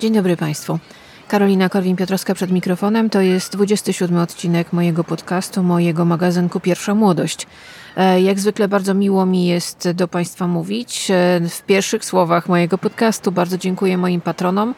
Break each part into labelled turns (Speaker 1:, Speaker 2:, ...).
Speaker 1: Dzień dobry Państwu. Karolina Korwin-Piotrowska przed mikrofonem. To jest 27 odcinek mojego podcastu, mojego magazynku Pierwsza Młodość. E, jak zwykle bardzo miło mi jest do Państwa mówić. E, w pierwszych słowach mojego podcastu bardzo dziękuję moim patronom.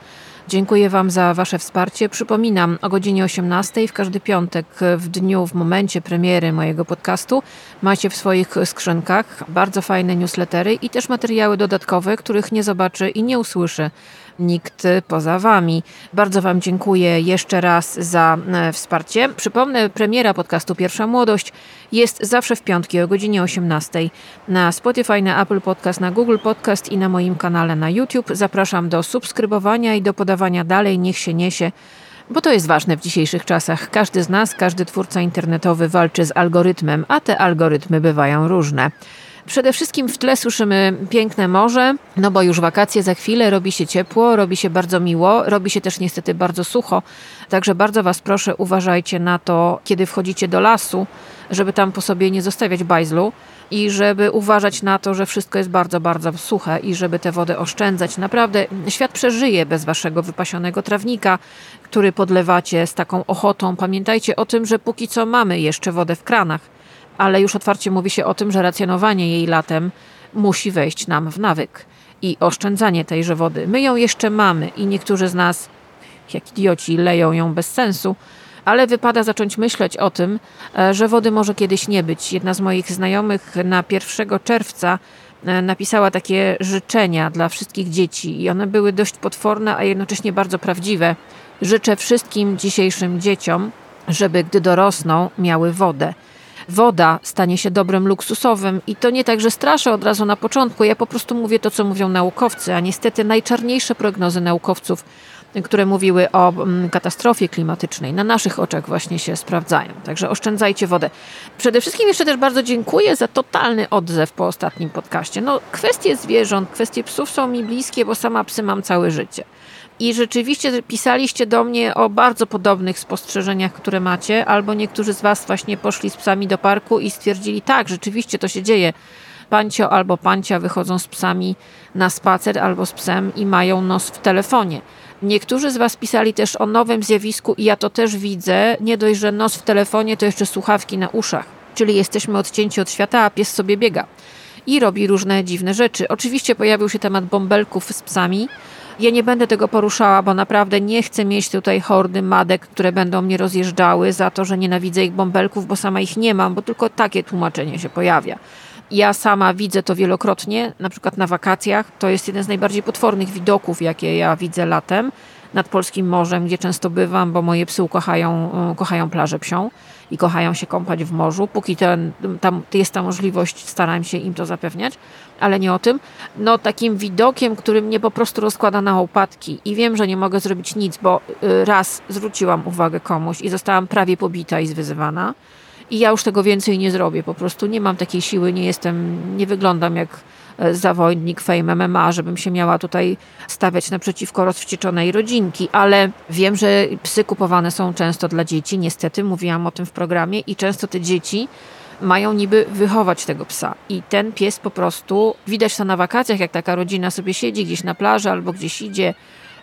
Speaker 1: Dziękuję Wam za Wasze wsparcie. Przypominam, o godzinie 18 w każdy piątek w dniu, w momencie premiery mojego podcastu macie w swoich skrzynkach bardzo fajne newslettery i też materiały dodatkowe, których nie zobaczy i nie usłyszy nikt poza Wami. Bardzo Wam dziękuję jeszcze raz za e, wsparcie. Przypomnę, premiera podcastu Pierwsza Młodość jest zawsze w piątki o godzinie 18 na Spotify, na Apple Podcast, na Google Podcast i na moim kanale na YouTube. Zapraszam do subskrybowania i do podawania dalej. Niech się niesie bo to jest ważne w dzisiejszych czasach. Każdy z nas, każdy twórca internetowy walczy z algorytmem, a te algorytmy bywają różne. Przede wszystkim w tle słyszymy piękne morze, no bo już wakacje za chwilę, robi się ciepło, robi się bardzo miło, robi się też niestety bardzo sucho. Także bardzo Was proszę, uważajcie na to, kiedy wchodzicie do lasu, żeby tam po sobie nie zostawiać bajzlu i żeby uważać na to, że wszystko jest bardzo, bardzo suche i żeby tę wodę oszczędzać. Naprawdę świat przeżyje bez Waszego wypasionego trawnika, który podlewacie z taką ochotą. Pamiętajcie o tym, że póki co mamy jeszcze wodę w kranach ale już otwarcie mówi się o tym, że racjonowanie jej latem musi wejść nam w nawyk i oszczędzanie tejże wody. My ją jeszcze mamy i niektórzy z nas, jak idioci, leją ją bez sensu, ale wypada zacząć myśleć o tym, e, że wody może kiedyś nie być. Jedna z moich znajomych na 1 czerwca e, napisała takie życzenia dla wszystkich dzieci i one były dość potworne, a jednocześnie bardzo prawdziwe. Życzę wszystkim dzisiejszym dzieciom, żeby gdy dorosną, miały wodę woda stanie się dobrem luksusowym i to nie tak, że straszę od razu na początku. Ja po prostu mówię to, co mówią naukowcy, a niestety najczarniejsze prognozy naukowców, które mówiły o mm, katastrofie klimatycznej, na naszych oczach właśnie się sprawdzają. Także oszczędzajcie wodę. Przede wszystkim jeszcze też bardzo dziękuję za totalny odzew po ostatnim podcaście. No, kwestie zwierząt, kwestie psów są mi bliskie, bo sama psy mam całe życie. I rzeczywiście pisaliście do mnie o bardzo podobnych spostrzeżeniach, które macie, albo niektórzy z Was właśnie poszli z psami do parku i stwierdzili, tak, rzeczywiście to się dzieje. Pancio albo pancia wychodzą z psami na spacer albo z psem i mają nos w telefonie. Niektórzy z Was pisali też o nowym zjawisku, i ja to też widzę. Nie dość, że nos w telefonie, to jeszcze słuchawki na uszach. Czyli jesteśmy odcięci od świata, a pies sobie biega i robi różne dziwne rzeczy. Oczywiście pojawił się temat bąbelków z psami. Ja nie będę tego poruszała, bo naprawdę nie chcę mieć tutaj hordy madek, które będą mnie rozjeżdżały za to, że nienawidzę ich bąbelków, bo sama ich nie mam, bo tylko takie tłumaczenie się pojawia. Ja sama widzę to wielokrotnie, na przykład na wakacjach. To jest jeden z najbardziej potwornych widoków, jakie ja widzę latem nad polskim morzem, gdzie często bywam, bo moje psy kochają, kochają plażę psią i kochają się kąpać w morzu. Póki ten, tam jest ta możliwość, staram się im to zapewniać, ale nie o tym. No takim widokiem, który mnie po prostu rozkłada na opadki i wiem, że nie mogę zrobić nic, bo y, raz zwróciłam uwagę komuś i zostałam prawie pobita i zwyzywana. I ja już tego więcej nie zrobię. Po prostu nie mam takiej siły, nie jestem, nie wyglądam jak E, zawodnik Fame MMA, żebym się miała tutaj stawiać naprzeciwko rozwścieczonej rodzinki, ale wiem, że psy kupowane są często dla dzieci, niestety mówiłam o tym w programie i często te dzieci mają niby wychować tego psa. I ten pies po prostu, widać to na wakacjach, jak taka rodzina sobie siedzi gdzieś na plaży albo gdzieś idzie,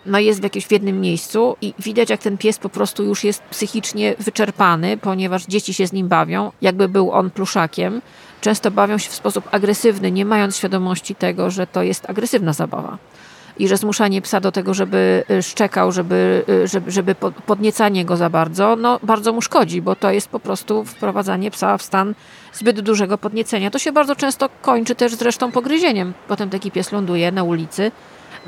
Speaker 1: no jest w jakimś w jednym miejscu i widać, jak ten pies po prostu już jest psychicznie wyczerpany, ponieważ dzieci się z nim bawią, jakby był on pluszakiem często bawią się w sposób agresywny, nie mając świadomości tego, że to jest agresywna zabawa. I że zmuszanie psa do tego, żeby y, szczekał, żeby, y, żeby, żeby podniecanie go za bardzo, no bardzo mu szkodzi, bo to jest po prostu wprowadzanie psa w stan zbyt dużego podniecenia. To się bardzo często kończy też zresztą pogryzieniem. Potem taki pies ląduje na ulicy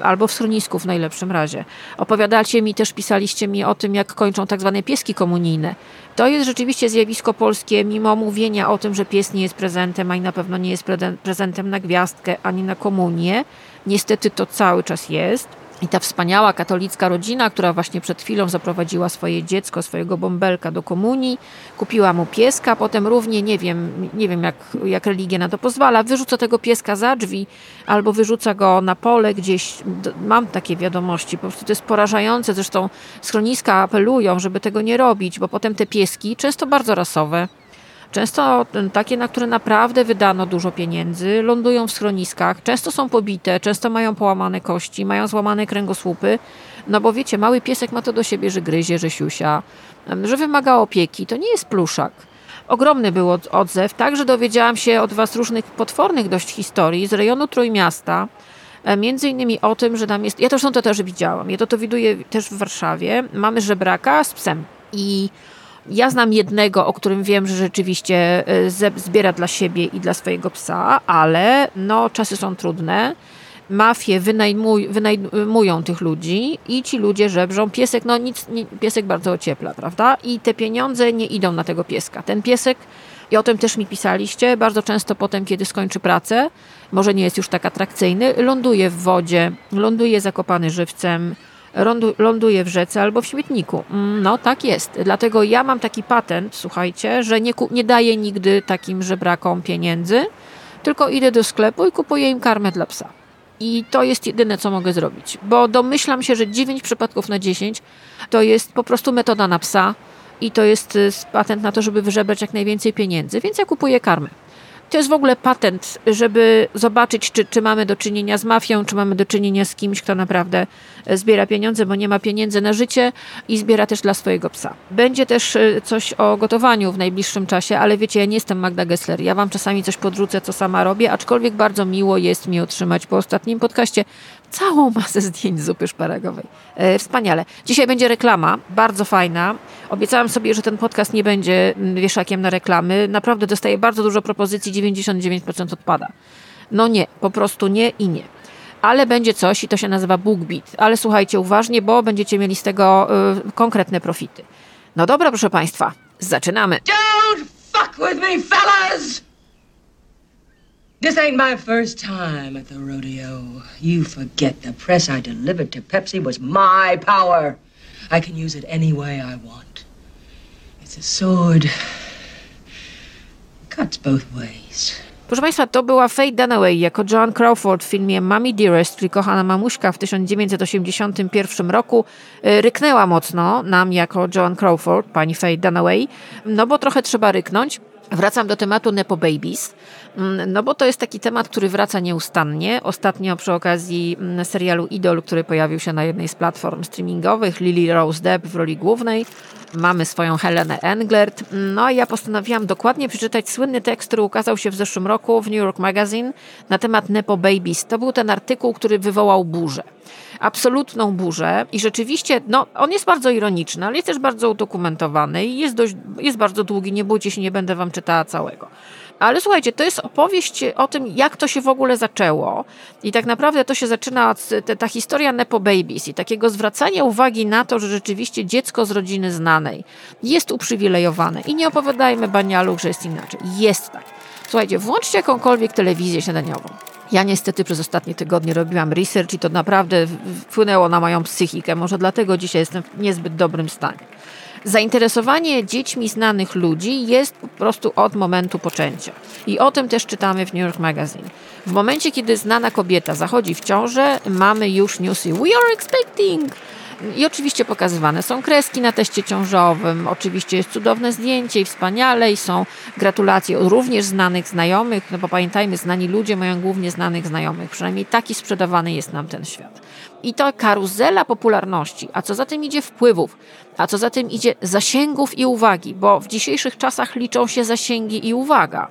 Speaker 1: albo w schronisku w najlepszym razie. Opowiadacie mi też, pisaliście mi o tym, jak kończą tak zwane pieski komunijne. To jest rzeczywiście zjawisko polskie, mimo mówienia o tym, że pies nie jest prezentem, ani na pewno nie jest prezentem na gwiazdkę, ani na komunię. Niestety to cały czas jest. I ta wspaniała katolicka rodzina, która właśnie przed chwilą zaprowadziła swoje dziecko, swojego bąbelka do komunii, kupiła mu pieska, potem równie, nie wiem, nie wiem jak, jak religia na to pozwala, wyrzuca tego pieska za drzwi albo wyrzuca go na pole gdzieś. Mam takie wiadomości, po prostu to jest porażające. Zresztą schroniska apelują, żeby tego nie robić, bo potem te pieski, często bardzo rasowe, często takie, na które naprawdę wydano dużo pieniędzy, lądują w schroniskach, często są pobite, często mają połamane kości, mają złamane kręgosłupy, no bo wiecie, mały piesek ma to do siebie, że gryzie, że siusia, że wymaga opieki, to nie jest pluszak. Ogromny był odzew, także dowiedziałam się od Was różnych potwornych dość historii z rejonu Trójmiasta, e, Między innymi o tym, że tam jest. Ja zresztą to też widziałam. Ja to, to widuję też w Warszawie. Mamy żebraka z psem. I ja znam jednego, o którym wiem, że rzeczywiście e, zbiera dla siebie i dla swojego psa, ale no, czasy są trudne. Mafie wynajmuj, wynajmują tych ludzi i ci ludzie żebrzą. Piesek, no nic, nie, piesek bardzo ociepla, prawda? I te pieniądze nie idą na tego pieska. Ten piesek, i o tym też mi pisaliście, bardzo często potem, kiedy skończy pracę, może nie jest już tak atrakcyjny, ląduje w wodzie, ląduje zakopany żywcem, ląduje w rzece albo w śmietniku. Mm, no tak jest. Dlatego ja mam taki patent, słuchajcie, że nie, nie daję nigdy takim żebrakom pieniędzy, tylko idę do sklepu i kupuję im karmę dla psa. I to jest jedyne, co mogę zrobić, bo domyślam się, że 9 przypadków na 10 to jest po prostu metoda na psa i to jest y, patent na to, żeby wyżebrać jak najwięcej pieniędzy, więc ja kupuję karmę. To jest w ogóle patent, żeby zobaczyć, czy, czy mamy do czynienia z mafią, czy mamy do czynienia z kimś, kto naprawdę e, zbiera pieniądze, bo nie ma pieniędzy na życie i zbiera też dla swojego psa. Będzie też e, coś o gotowaniu w najbliższym czasie, ale wiecie, ja nie jestem Magda Gessler. Ja wam czasami coś podrzucę, co sama robię, aczkolwiek bardzo miło jest mi otrzymać po ostatnim podcaście całą masę zdjęć zupy szparagowej. E, wspaniale. Dzisiaj będzie reklama, bardzo fajna. Obiecałam sobie, że ten podcast nie będzie mm, wieszakiem na reklamy. Naprawdę dostaję bardzo dużo propozycji, 99% odpada. No nie, po prostu nie i nie. Ale będzie coś i to się nazywa BookBeat. Ale słuchajcie uważnie, bo będziecie mieli z tego y, konkretne profity. No dobra, proszę Państwa, zaczynamy. Don't fuck with me, fellas! This ain't my first time at the rodeo. You forget the press I delivered to Pepsi was my power. I can use it any way I want. It's a sword. Cuts both ways. Proszę Państwa, to była Faye Dunaway jako Joan Crawford w filmie Mommy Dearest, czyli kochana mamuśka w 1981 roku. E, ryknęła mocno nam jako Joan Crawford, pani Faye Dunaway, no bo trochę trzeba ryknąć. Wracam do tematu Nepo Babies, mm, no bo to jest taki temat, który wraca nieustannie. Ostatnio przy okazji mm, serialu Idol, który pojawił się na jednej z platform streamingowych, Lily Rose Depp w roli głównej, mamy swoją Helenę Englert. No i ja postanowiłam dokładnie przeczytać słynny tekst, który ukazał się w zeszłym roku w New York Magazine na temat Nepo Babies. To był ten artykuł, który wywołał burzę absolutną burzę i rzeczywiście, no, on jest bardzo ironiczny, ale jest też bardzo udokumentowany i jest, dość, jest bardzo długi, nie bójcie się, nie będę wam czytała całego. Ale słuchajcie, to jest opowieść o tym, jak to się w ogóle zaczęło. I tak naprawdę to się zaczyna od te, ta historia Nepo Babies i takiego zwracania uwagi na to, że rzeczywiście dziecko z rodziny znanej jest uprzywilejowane. I nie opowiadajmy banialu, że jest inaczej. Jest tak. Słuchajcie, włączcie jakąkolwiek telewizję śniadaniową. Ja niestety przez ostatnie tygodnie robiłam research i to naprawdę wpłynęło na moją psychikę. Może dlatego dzisiaj jestem w niezbyt dobrym stanie. Zainteresowanie dziećmi znanych ludzi jest po prostu od momentu poczęcia. I o tym też czytamy w New York Magazine. W momencie, kiedy znana kobieta zachodzi w ciążę, mamy już newsy. We are expecting! I oczywiście pokazywane są kreski na teście ciążowym, oczywiście jest cudowne zdjęcie i wspaniale i są gratulacje również znanych znajomych, no bo pamiętajmy, znani ludzie mają głównie znanych znajomych, przynajmniej taki sprzedawany jest nam ten świat. I to karuzela popularności, a co za tym idzie wpływów, a co za tym idzie zasięgów i uwagi, bo w dzisiejszych czasach liczą się zasięgi i uwaga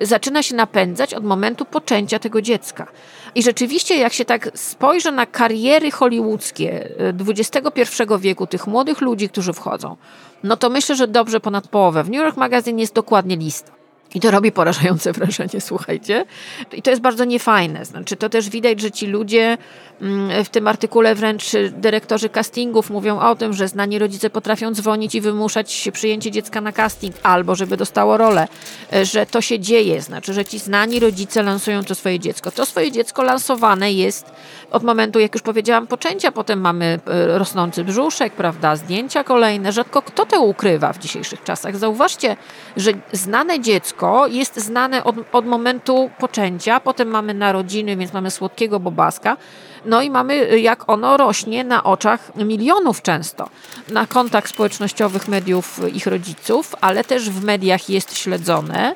Speaker 1: zaczyna się napędzać od momentu poczęcia tego dziecka. I rzeczywiście, jak się tak spojrzy na kariery hollywoodzkie XXI y, wieku, tych młodych ludzi, którzy wchodzą, no to myślę, że dobrze ponad połowę. W New York Magazine jest dokładnie lista. I to robi porażające wrażenie, słuchajcie. I to jest bardzo niefajne. Znaczy, to też widać, że ci ludzie mm, w tym artykule wręcz dyrektorzy castingów mówią o tym, że znani rodzice potrafią dzwonić i wymuszać przyjęcie dziecka na casting albo żeby dostało rolę, e, że to się dzieje. Znaczy, że ci znani rodzice lansują to swoje dziecko. To swoje dziecko lansowane jest od momentu, jak już powiedziałam, poczęcia. Potem mamy e, rosnący brzuszek, prawda, zdjęcia kolejne. Rzadko kto to ukrywa w dzisiejszych czasach. Zauważcie, że znane dziecko jest znane od, od momentu poczęcia, potem mamy narodziny, więc mamy słodkiego bobaska, no i mamy jak ono rośnie na oczach milionów często, na kontach społecznościowych mediów ich rodziców, ale też w mediach jest śledzone.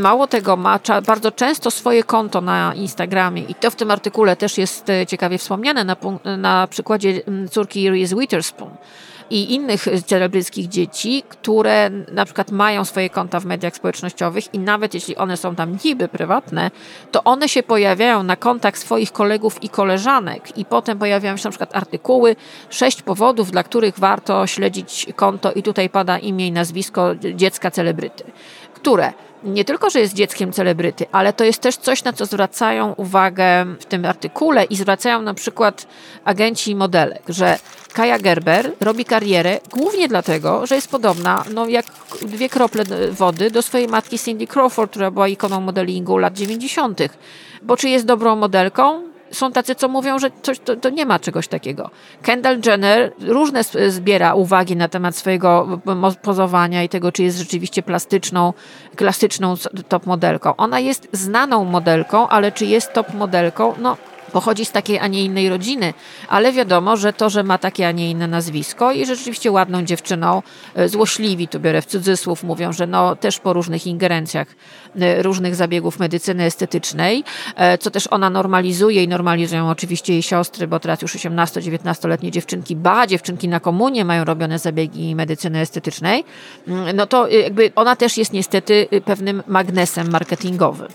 Speaker 1: Mało tego, ma bardzo często swoje konto na Instagramie i to w tym artykule też jest e, ciekawie wspomniane na, na przykładzie mm, córki Reese Witherspoon i innych celebryckich dzieci, które na przykład mają swoje konta w mediach społecznościowych i nawet jeśli one są tam niby prywatne, to one się pojawiają na kontach swoich kolegów i koleżanek. I potem pojawiają się na przykład artykuły, sześć powodów, dla których warto śledzić konto i tutaj pada imię i nazwisko dziecka celebryty, które nie tylko, że jest dzieckiem celebryty, ale to jest też coś, na co zwracają uwagę w tym artykule i zwracają na przykład agenci modelek, że Kaja Gerber robi karierę głównie dlatego, że jest podobna, no jak dwie krople wody do swojej matki Cindy Crawford, która była ikoną modelingu lat 90. Bo czy jest dobrą modelką? Są tacy, co mówią, że coś, to, to, nie ma czegoś takiego. Kendall Jenner różne zbiera uwagi na temat swojego pozowania i tego, czy jest rzeczywiście plastyczną, klasyczną top modelką. Ona jest znaną modelką, ale czy jest top modelką? No, pochodzi z takiej, a nie innej rodziny, ale wiadomo, że to, że ma takie, a nie inne nazwisko i rzeczywiście ładną dziewczyną, e, złośliwi, tu biorę w cudzysłów, mówią, że no też po różnych ingerencjach e, różnych zabiegów medycyny estetycznej, e, co też ona normalizuje i normalizują oczywiście jej siostry, bo teraz już 18-19-letnie dziewczynki, ba, dziewczynki na komunie mają robione zabiegi medycyny estetycznej, mm, no to jakby ona też jest niestety pewnym magnesem marketingowym.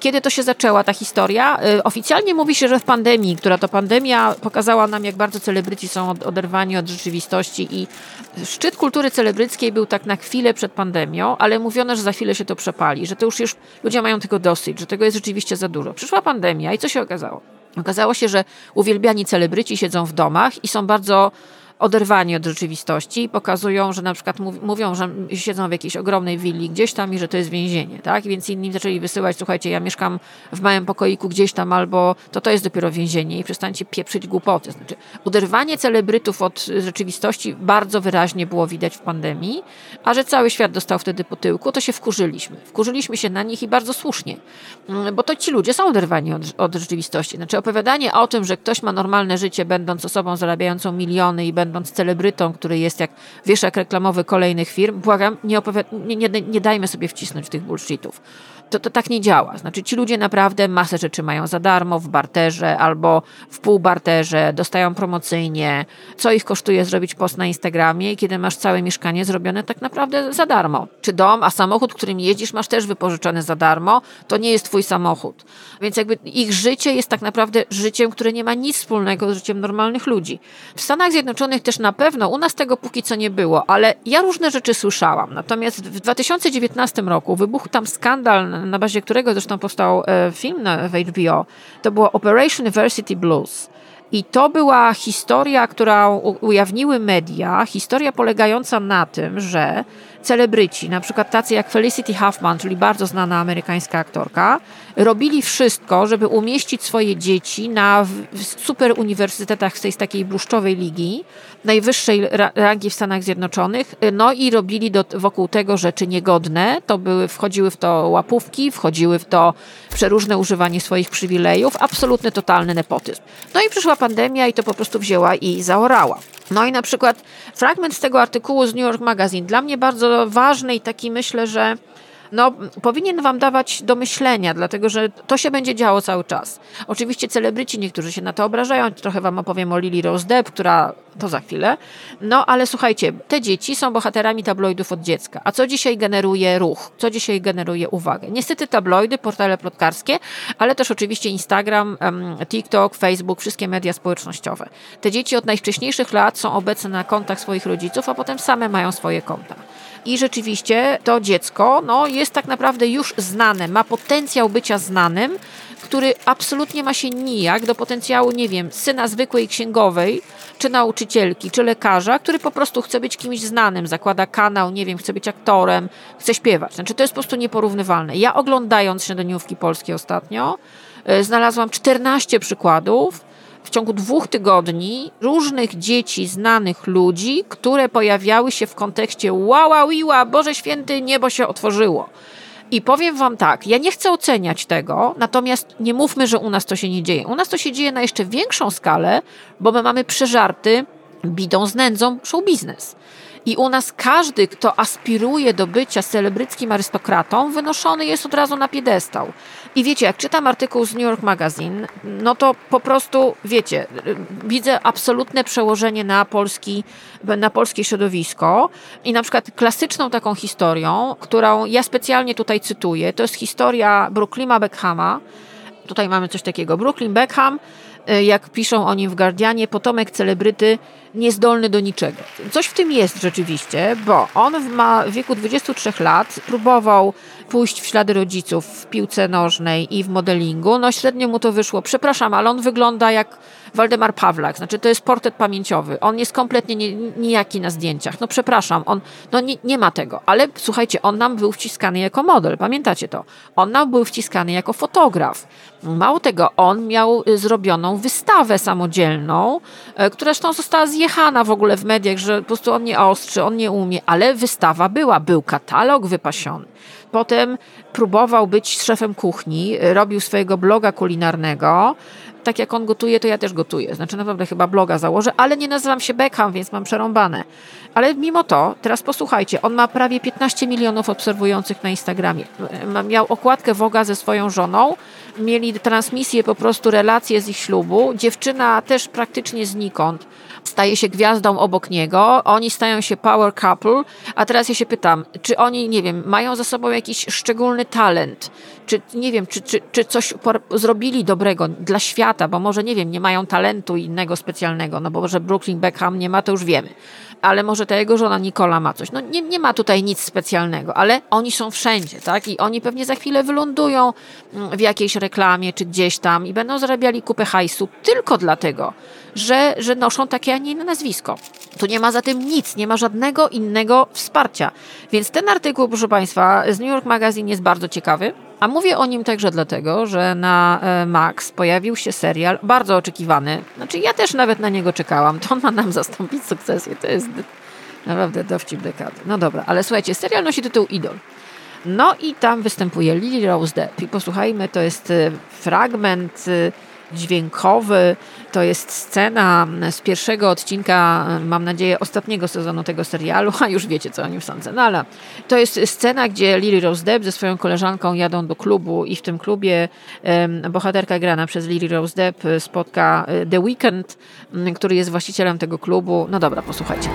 Speaker 1: Kiedy to się zaczęła ta historia? Oficjalnie mówi się, że w pandemii, która to pandemia pokazała nam, jak bardzo celebryci są oderwani od rzeczywistości i szczyt kultury celebryckiej był tak na chwilę przed pandemią, ale mówiono, że za chwilę się to przepali, że to już, już ludzie mają tego dosyć, że tego jest rzeczywiście za dużo. Przyszła pandemia i co się okazało? Okazało się, że uwielbiani celebryci siedzą w domach i są bardzo oderwani od rzeczywistości i pokazują, że na przykład mówią, że siedzą w jakiejś ogromnej willi gdzieś tam i że to jest więzienie, tak? Więc inni zaczęli wysyłać, słuchajcie, ja mieszkam w małym pokoiku gdzieś tam albo to to jest dopiero więzienie i przestańcie pieprzyć głupoty. Znaczy, uderwanie celebrytów od rzeczywistości bardzo wyraźnie było widać w pandemii, a że cały świat dostał wtedy po tyłku, to się wkurzyliśmy. Wkurzyliśmy się na nich i bardzo słusznie, mm, bo to ci ludzie są oderwani od, od rzeczywistości. Znaczy opowiadanie o tym, że ktoś ma normalne życie, będąc osobą zarabiającą miliony i będąc będąc celebrytą, który jest jak wieszak reklamowy kolejnych firm, błagam, nie, nie, nie, nie dajmy sobie wcisnąć tych bullshitów to, to tak nie działa. Znaczy ci ludzie naprawdę masę rzeczy mają za darmo w barterze albo w półbarterze, dostają promocyjnie. Co ich kosztuje zrobić post na Instagramie, kiedy masz całe mieszkanie zrobione tak naprawdę za darmo. Czy dom, a samochód, którym jeździsz, masz też wypożyczony za darmo, to nie jest twój samochód. Więc jakby ich życie jest tak naprawdę życiem, które nie ma nic wspólnego z życiem normalnych ludzi. W Stanach Zjednoczonych też na pewno, u nas tego póki co nie było, ale ja różne rzeczy słyszałam. Natomiast w 2019 roku wybuchł tam skandal na bazie którego zresztą powstał e, film w HBO, to było Operation University Blues. I to była historia, którą ujawniły media, historia polegająca na tym, że celebryci, na przykład tacy jak Felicity Huffman, czyli bardzo znana amerykańska aktorka, robili wszystko, żeby umieścić swoje dzieci na super uniwersytetach z tej takiej bluszczowej ligi, najwyższej rangi w Stanach Zjednoczonych, no i robili do, wokół tego rzeczy niegodne. To były, wchodziły w to łapówki, wchodziły w to przeróżne używanie swoich przywilejów, absolutny, totalny nepotyzm. No i przyszła pandemia i to po prostu wzięła i zaorała. No i na przykład fragment z tego artykułu z New York Magazine, dla mnie bardzo ważny i taki myślę, że no, powinien wam dawać do myślenia, dlatego że to się będzie działo cały czas. Oczywiście celebryci, niektórzy się na to obrażają, trochę wam opowiem o Lily Rose Depp, która to za chwilę. No, ale słuchajcie, te dzieci są bohaterami tabloidów od dziecka. A co dzisiaj generuje ruch? Co dzisiaj generuje uwagę? Niestety tabloidy, portale plotkarskie, ale też oczywiście Instagram, TikTok, Facebook, wszystkie media społecznościowe. Te dzieci od najwcześniejszych lat są obecne na kontach swoich rodziców, a potem same mają swoje konta. I rzeczywiście to dziecko no, jest tak naprawdę już znane, ma potencjał bycia znanym, który absolutnie ma się nijak do potencjału, nie wiem, syna zwykłej księgowej, czy nauczycielki, czy lekarza, który po prostu chce być kimś znanym, zakłada kanał, nie wiem, chce być aktorem, chce śpiewać. Znaczy to jest po prostu nieporównywalne. Ja oglądając śniadaniówki polskie ostatnio, e, znalazłam 14 przykładów, w ciągu dwóch tygodni różnych dzieci, znanych ludzi, które pojawiały się w kontekście wow, wow, Boże Święty, niebo się otworzyło. I powiem wam tak, ja nie chcę oceniać tego, natomiast nie mówmy, że u nas to się nie dzieje. U nas to się dzieje na jeszcze większą skalę, bo my mamy przeżarty bidą z nędzą show biznes. I u nas każdy, kto aspiruje do bycia celebryckim arystokratą, wynoszony jest od razu na piedestał. I wiecie, jak czytam artykuł z New York Magazine, no to po prostu, wiecie, widzę absolutne przełożenie na, polski, na polskie środowisko. I na przykład klasyczną taką historią, którą ja specjalnie tutaj cytuję, to jest historia Brooklyna Beckhama. Tutaj mamy coś takiego. Brooklyn Beckham jak piszą o nim w Guardianie, potomek celebryty niezdolny do niczego. Coś w tym jest rzeczywiście, bo on ma w wieku 23 lat próbował pójść w ślady rodziców w piłce nożnej i w modelingu. No średnio mu to wyszło. Przepraszam, ale on wygląda jak Waldemar Pawlak. Znaczy to jest portret pamięciowy. On jest kompletnie nijaki na zdjęciach. No przepraszam, on no nie, nie ma tego. Ale słuchajcie, on nam był wciskany jako model. Pamiętacie to? On nam był wciskany jako fotograf. Mało tego, on miał zrobioną wystawę samodzielną, e, która zresztą została zjechana w ogóle w mediach, że po prostu on nie ostrzy, on nie umie, ale wystawa była, był katalog wypasiony. Potem próbował być szefem kuchni, robił swojego bloga kulinarnego. Tak jak on gotuje, to ja też gotuję. Znaczy naprawdę chyba bloga założę, ale nie nazywam się Beckham, więc mam przerąbane. Ale mimo to, teraz posłuchajcie, on ma prawie 15 milionów obserwujących na Instagramie. Miał okładkę Woga ze swoją żoną, mieli transmisję, po prostu relacje z ich ślubu. Dziewczyna też praktycznie znikąd staje się gwiazdą obok niego, oni stają się power couple, a teraz ja się pytam, czy oni, nie wiem, mają za sobą jakiś szczególny talent, czy nie wiem, czy, czy, czy coś zrobili dobrego dla świata, bo może, nie wiem, nie mają talentu innego specjalnego, no bo że Brooklyn Beckham nie ma, to już wiemy ale może ta jego żona Nikola ma coś. No nie, nie ma tutaj nic specjalnego, ale oni są wszędzie, tak? I oni pewnie za chwilę wylądują mm, w jakiejś reklamie czy gdzieś tam i będą zarabiali kupę hajsu tylko dlatego, że, że noszą takie, a nie inne nazwisko. Tu nie ma za tym nic, nie ma żadnego innego wsparcia. Więc ten artykuł, proszę Państwa, z New York Magazine jest bardzo ciekawy. A mówię o nim także dlatego, że na e, Max pojawił się serial bardzo oczekiwany. Znaczy, ja też nawet na niego czekałam. To on ma nam zastąpić sukcesję. To jest naprawdę dowcip dekady. No dobra, ale słuchajcie, serial nosi tytuł Idol. No i tam występuje Lily Rose Depp. I posłuchajmy, to jest e, fragment e, dźwiękowy. To jest scena z pierwszego odcinka, mam nadzieję, ostatniego sezonu tego serialu, a już wiecie, co o nim sądzę. No ale to jest scena, gdzie Lily Rose Depp ze swoją koleżanką jadą do klubu i w tym klubie bohaterka grana przez Lily Rose Depp spotka e, The Weeknd, który jest właścicielem tego klubu. No dobra, posłuchajcie.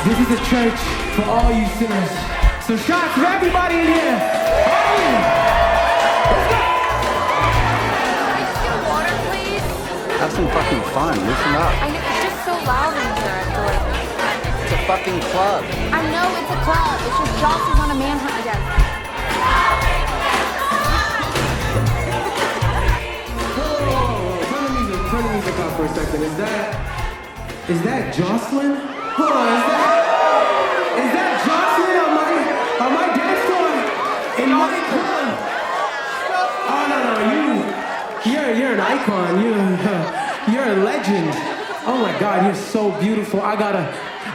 Speaker 2: This is a church for all you sinners. So shots for everybody in here. Can I just get a water, please?
Speaker 3: Have some fucking fun. Listen up.
Speaker 4: I know, it's just so loud in here. I feel like.
Speaker 3: It's a fucking club.
Speaker 4: I know it's a club. It's just Joss is on a manhunt again.
Speaker 2: Oh, turn the music, turn the music off for a second. Is that is that Jocelyn? Hold on, is that is that Jocelyn on my on my dance floor? In my club? Oh no no you you're you're an icon. You you're a legend. Oh my God, you're so beautiful. I gotta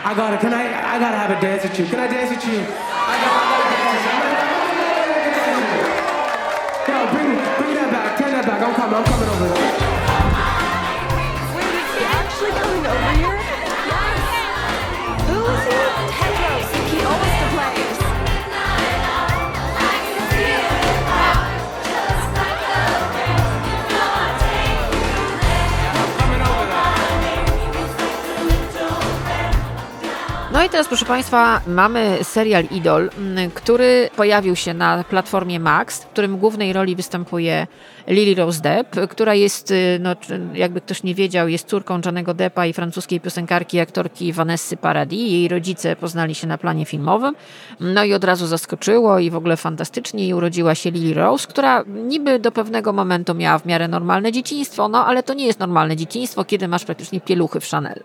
Speaker 2: I gotta can I I gotta have a dance with you. Can I dance with you? I gotta, I gotta dance with you. Yo, bring bring that back. Turn that back. I'm coming. I'm coming over there.
Speaker 1: No i teraz, proszę Państwa, mamy serial Idol, mm, który pojawił się na platformie Max, w którym głównej roli występuje Lily Rose Depp, która jest, y, no, jakby ktoś nie wiedział, jest córką Johnego Deppa i francuskiej piosenkarki i aktorki Vanessy Paradis. Jej rodzice poznali się na planie filmowym, no i od razu zaskoczyło i w ogóle fantastycznie i urodziła się Lily Rose, która niby do pewnego momentu miała w miarę normalne dzieciństwo, no ale to nie jest normalne dzieciństwo, kiedy masz praktycznie pieluchy w Chanel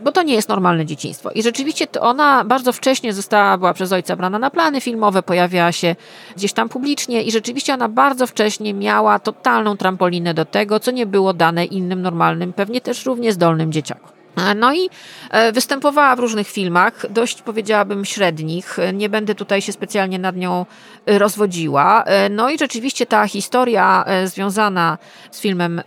Speaker 1: bo to nie jest normalne dzieciństwo. I rzeczywiście ona bardzo wcześnie została, była przez ojca brana na plany filmowe, pojawiała się gdzieś tam publicznie i rzeczywiście ona bardzo wcześnie miała totalną trampolinę do tego, co nie było dane innym normalnym, pewnie też równie zdolnym dzieciakom. No i e, występowała w różnych filmach, dość powiedziałabym średnich. Nie będę tutaj się specjalnie nad nią e, rozwodziła. E, no i rzeczywiście ta historia związana z filmem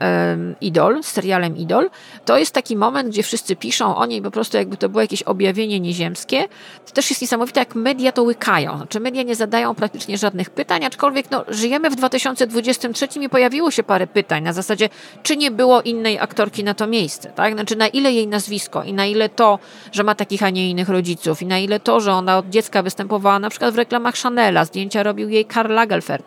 Speaker 1: Idol, z serialem Idol, to jest taki moment, gdzie wszyscy piszą o niej po prostu jakby to było jakieś objawienie nieziemskie. To też jest niesamowite, jak media to łykają. Znaczy media nie zadają praktycznie żadnych pytań, aczkolwiek no, żyjemy w 2023 i pojawiło się parę pytań na zasadzie, czy nie było innej aktorki na to miejsce, tak? Znaczy na ile jej nazwisko i na ile to, że ma takich, a nie innych rodziców i na ile to, że ona od dziecka występowała na przykład w reklamach Chanela, zdjęcia robił jej Karl Lagerfeld,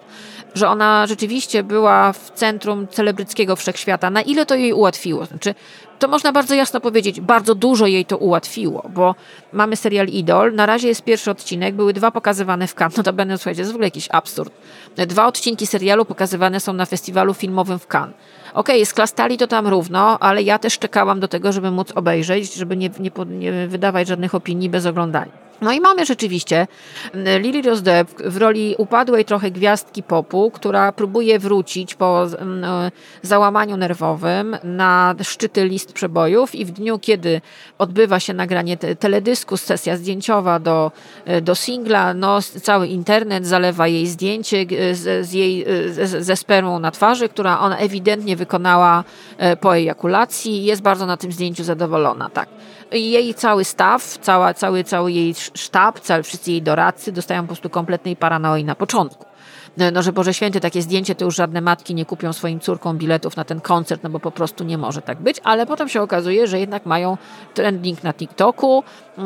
Speaker 1: że ona rzeczywiście była w centrum celebryckiego wszechświata, na ile to jej ułatwiło. Znaczy, to można bardzo jasno powiedzieć, bardzo dużo jej to ułatwiło, bo mamy serial Idol, na razie jest pierwszy odcinek, były dwa pokazywane w Cannes, no to będę, słuchajcie, to jest w ogóle jakiś absurd. Dwa odcinki serialu pokazywane są na festiwalu filmowym w Cannes. Okej, okay, sklastali to tam równo, ale ja też czekałam do tego, żeby móc obejrzeć, żeby nie, nie, nie wydawać żadnych opinii bez oglądania. No i mamy rzeczywiście mm, Lily Rose Depp w roli upadłej trochę gwiazdki popu, która próbuje wrócić po mm, e, załamaniu nerwowym na szczyty list przebojów i w dniu, kiedy odbywa się nagranie teledysku, sesja zdjęciowa do, e, do singla, no cały internet zalewa jej zdjęcie z, z jej, z, ze spermą na twarzy, która ona ewidentnie wykonała e, po ejakulacji i jest bardzo na tym zdjęciu zadowolona, tak jej cały staw, cała, cały, cały jej sztab, cały, wszyscy jej doradcy dostają po prostu kompletnej paranoi na początku. No, no, że Boże Święty, takie zdjęcie to już żadne matki nie kupią swoim córkom biletów na ten koncert, no bo po prostu nie może tak być, ale potem się okazuje, że jednak mają trending na TikToku,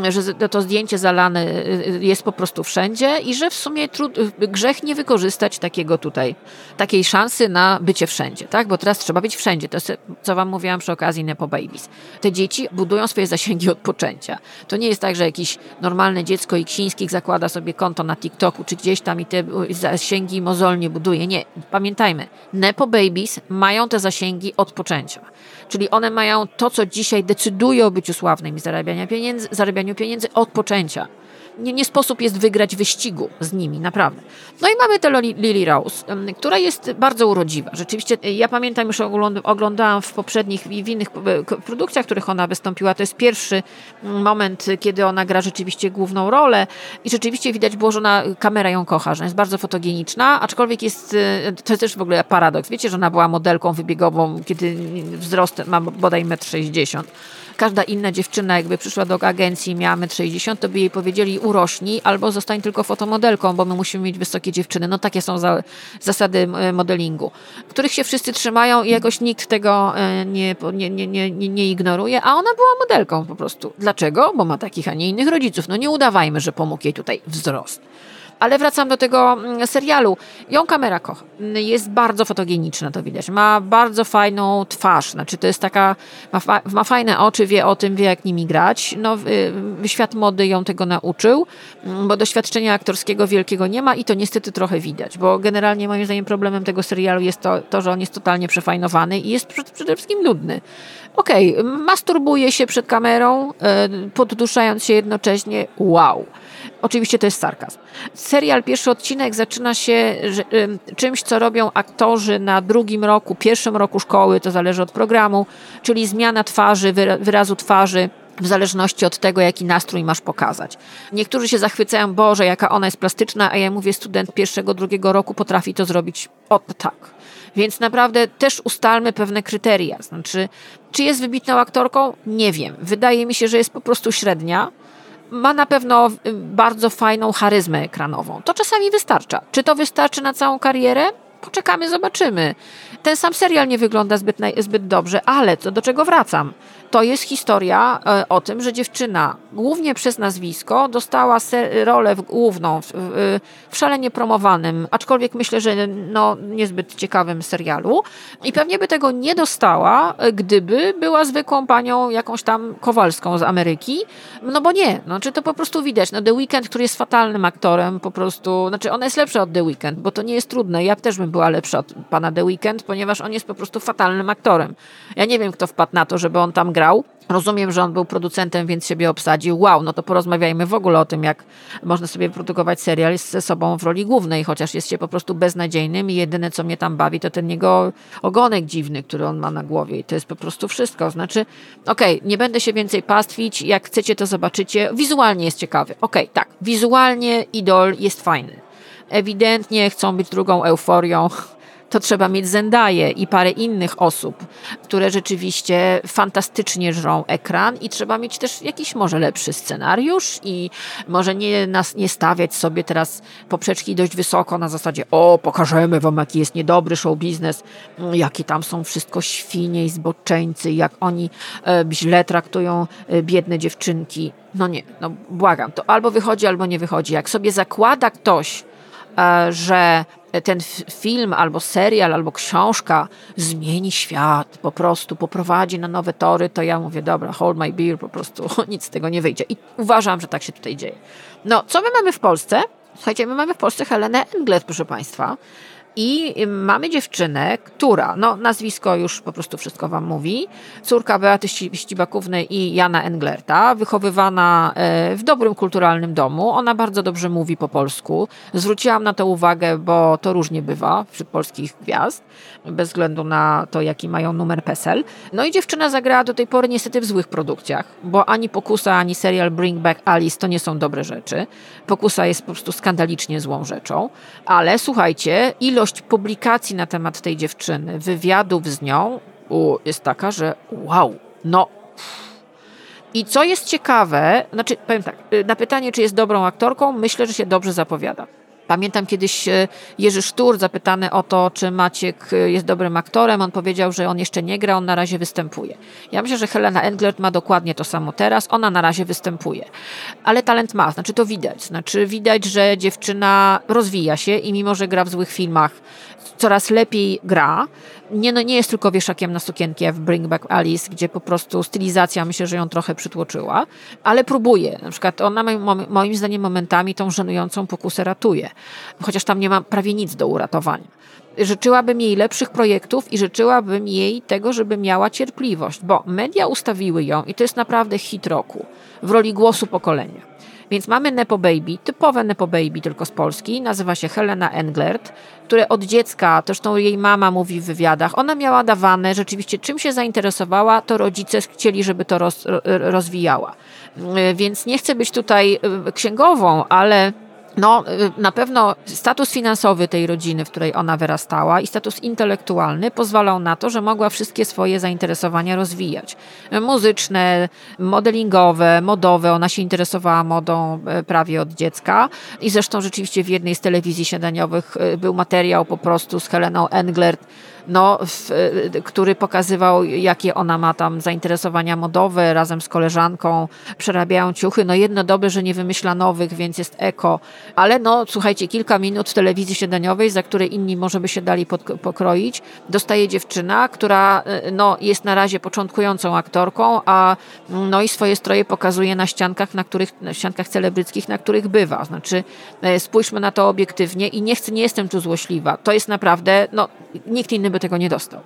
Speaker 1: że to zdjęcie zalane y, y, jest po prostu wszędzie i że w sumie trud, y, grzech nie wykorzystać takiego tutaj, takiej szansy na bycie wszędzie, tak? Bo teraz trzeba być wszędzie. To jest, co wam mówiłam przy okazji Nepo Babies. Te dzieci budują swoje zasięgi od poczęcia. To nie jest tak, że jakiś normalne dziecko Iksińskich zakłada sobie konto na TikToku czy gdzieś tam i te zasięgi mozolnie buduje. Nie. Pamiętajmy, Nepo Babies mają te zasięgi od poczęcia. Czyli one mają to, co dzisiaj decyduje o byciu sławnym i zarabianiu pieniędzy, zarabianiu pieniędzy od poczęcia nie, nie, sposób jest wygrać wyścigu z nimi, naprawdę. No i mamy tę Lily Rose, która jest bardzo urodziwa. Rzeczywiście, e, ja pamiętam, już oglądałam w poprzednich i w innych produkcjach, w których ona wystąpiła. To jest pierwszy moment, kiedy ona gra rzeczywiście główną rolę i rzeczywiście widać było, że ona, kamera ją kocha, że jest bardzo fotogeniczna, aczkolwiek jest, e, to jest też w ogóle paradoks. Wiecie, że ona była modelką wybiegową, kiedy wzrost ma bodaj 1,60 m każda inna dziewczyna, jakby przyszła do agencji i miała 1,60 m, to by jej powiedzieli urośnij albo zostań tylko fotomodelką, bo my musimy mieć wysokie dziewczyny. No takie są za, zasady modelingu, których się wszyscy trzymają i jakoś nikt tego e, nie, nie, nie, nie, nie ignoruje, a ona była modelką po prostu. Dlaczego? Bo ma takich, a nie innych rodziców. No nie udawajmy, że pomógł jej tutaj wzrost. Ale wracam do tego mm, serialu. Ją kamera kocha. Jest bardzo fotogeniczna, to widać. Ma bardzo fajną twarz. Znaczy, to jest taka, ma, fa ma fajne oczy, wie o tym, wie jak nimi grać. No, y, świat mody ją tego nauczył, mm, bo doświadczenia aktorskiego wielkiego nie ma i to niestety trochę widać, bo generalnie moim zdaniem problemem tego serialu jest to, to że on jest totalnie przefajnowany i jest przede wszystkim nudny. Okej, okay, masturbuje się przed kamerą, y, podduszając się jednocześnie. Wow. Oczywiście to jest sarkazm. Serial, pierwszy odcinek zaczyna się czymś, co robią aktorzy na drugim roku, pierwszym roku szkoły, to zależy od programu, czyli zmiana twarzy, wyrazu twarzy w zależności od tego, jaki nastrój masz pokazać. Niektórzy się zachwycają, Boże, jaka ona jest plastyczna, a ja mówię, student pierwszego, drugiego roku potrafi to zrobić o tak. Więc naprawdę też ustalmy pewne kryteria. Znaczy, czy jest wybitną aktorką? Nie wiem. Wydaje mi się, że jest po prostu średnia ma na pewno y, bardzo fajną charyzmę ekranową. To czasami wystarcza. Czy to wystarczy na całą karierę? Poczekamy, zobaczymy. Ten sam serial nie wygląda zbyt, zbyt dobrze, ale co do czego wracam? To jest historia e, o tym, że dziewczyna, głównie przez nazwisko, dostała rolę główną w, w, szalenie promowanym, aczkolwiek myślę, że no, niezbyt ciekawym serialu. I pewnie by tego nie dostała, gdyby była zwykłą panią jakąś tam Kowalską z Ameryki. No bo nie, znaczy to po prostu widać. No The Weeknd, który jest fatalnym aktorem, po prostu, znaczy ona jest lepsza od The Weeknd, bo to nie jest trudne. Ja też bym była lepsza od pana The Weeknd, ponieważ on jest po prostu fatalnym aktorem. Ja nie wiem, kto wpadł na to, żeby on tam grał. Rozumiem, że on był producentem, więc siebie obsadził. Wow, no to porozmawiajmy w ogóle o tym, jak można sobie produkować serial ze sobą w roli głównej, chociaż jest się po prostu beznadziejnym i jedyne, co mnie tam bawi, to ten jego ogonek dziwny, który on ma na głowie i to jest po prostu wszystko. Znaczy, okej, okay, nie będę się więcej pastwić, jak chcecie, to zobaczycie. Wizualnie jest ciekawy. Okej, okay, tak, wizualnie Idol jest fajny. Ewidentnie chcą być drugą euforią to trzeba mieć Zendaję i parę innych osób, które rzeczywiście fantastycznie żrą ekran i trzeba mieć też jakiś może lepszy scenariusz i może nie, nas, nie stawiać sobie teraz poprzeczki dość wysoko na zasadzie o, pokażemy wam jaki jest niedobry show biznes, jakie tam są wszystko świnie i zboczeńcy, jak oni e, źle traktują e, biedne dziewczynki. No nie, no błagam, to albo wychodzi, albo nie wychodzi. Jak sobie zakłada ktoś, że ten film albo serial, albo książka zmieni świat, po prostu poprowadzi na nowe tory, to ja mówię, dobra, hold my beer, po prostu nic z tego nie wyjdzie. I uważam, że tak się tutaj dzieje. No, co my mamy w Polsce? Słuchajcie, my mamy w Polsce Helenę Englet, proszę Państwa. I mamy dziewczynę, która, no nazwisko już po prostu wszystko wam mówi, córka Beaty Ścibakówny i Jana Englerta, wychowywana e, w dobrym kulturalnym domu. Ona bardzo dobrze mówi po polsku. Zwróciłam na to uwagę, bo to różnie bywa wśród polskich gwiazd, bez względu na to, jaki mają numer PESEL. No i dziewczyna zagrała do tej pory niestety w złych produkcjach, bo ani Pokusa, ani serial Bring Back Alice to nie są dobre rzeczy. Pokusa jest po prostu skandalicznie złą rzeczą, ale słuchajcie, ilość ilość publikacji na temat tej dziewczyny, wywiadów z nią jest taka, że wow, no. I co jest ciekawe, znaczy powiem tak, y, na pytanie, czy jest dobrą aktorką, myślę, że się dobrze zapowiada. Pamiętam kiedyś e, Jerzy Sztur zapytany o to, czy Maciek e, jest dobrym aktorem. On powiedział, że on jeszcze nie gra, on na razie występuje. Ja myślę, że Helena Englert ma dokładnie to samo teraz. Ona na razie występuje. Ale talent ma, znaczy to widać. Znaczy widać, że dziewczyna rozwija się i mimo, że gra w złych filmach, coraz lepiej gra. Nie, no, nie jest tylko wieszakiem na sukienkę w Bring Back Alice, gdzie po prostu stylizacja myślę, że ją trochę przytłoczyła, ale próbuje. Na przykład ona moim zdaniem momentami tą żenującą pokusę ratuje, chociaż tam nie ma prawie nic do uratowania. Życzyłabym jej lepszych projektów i życzyłabym jej tego, żeby miała cierpliwość, bo media ustawiły ją i to jest naprawdę hit roku w roli głosu pokolenia. Więc mamy Nepo Baby, typowe Nepo Baby, tylko z Polski. Nazywa się Helena Englert, które od dziecka, zresztą jej mama mówi w wywiadach, ona miała dawane, rzeczywiście czym się zainteresowała, to rodzice chcieli, żeby to roz, rozwijała. Więc nie chcę być tutaj y, księgową, ale no, y, na pewno status finansowy tej rodziny, w której ona wyrastała i status intelektualny pozwalał na to, że mogła wszystkie swoje zainteresowania rozwijać. Muzyczne, modelingowe, modowe. Ona się interesowała modą e, prawie od dziecka i zresztą rzeczywiście w jednej z telewizji śniadaniowych e, był materiał po prostu z Heleną Englert, no, w, e, który pokazywał, jakie ona ma tam zainteresowania modowe razem z koleżanką, przerabiają ciuchy. No jedno dobre, że nie wymyśla nowych, więc jest eko, ale no słuchajcie, kilka minut w telewizji śniadaniowej, za które inni może by się dali pod, pokroić, dostaje dziewczyna, która e, no, jest na razie początkującą aktorką, a no i swoje stroje pokazuje na ściankach, na których, na ściankach celebryckich, na których bywa. Znaczy, e, spójrzmy na to obiektywnie i nie chcę, nie jestem tu złośliwa. To jest naprawdę, no, nikt inny by tego nie dostał.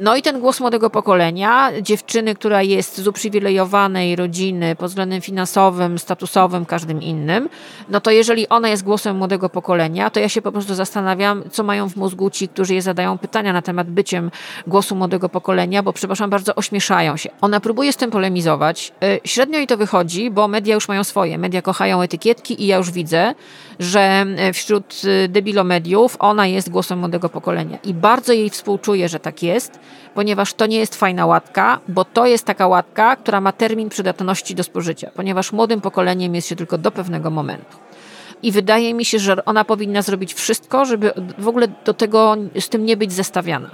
Speaker 1: No i ten głos młodego pokolenia, dziewczyny, która jest z uprzywilejowanej rodziny pod względem finansowym, statusowym, każdym innym, no to jeżeli ona jest głosem młodego pokolenia, to ja się po prostu zastanawiam, co mają w mózgu ci, którzy je zadają pytania na temat byciem głosu młodego pokolenia, bo przepraszam bardzo, ośmieszają się. Ona próbuje z tym polemizować. Y, średnio jej to wychodzi, bo media już mają swoje. Media kochają etykietki i ja już widzę, że y, wśród y, debilomediów ona jest głosem młodego pokolenia. I bardzo jej współczuję, że tak jest, ponieważ to nie jest fajna łatka, bo to jest taka łatka, która ma termin przydatności do spożycia, ponieważ młodym pokoleniem jest się tylko do pewnego momentu. i wydaje mi się, że ona powinna zrobić wszystko, żeby w ogóle do tego z tym nie być zestawiana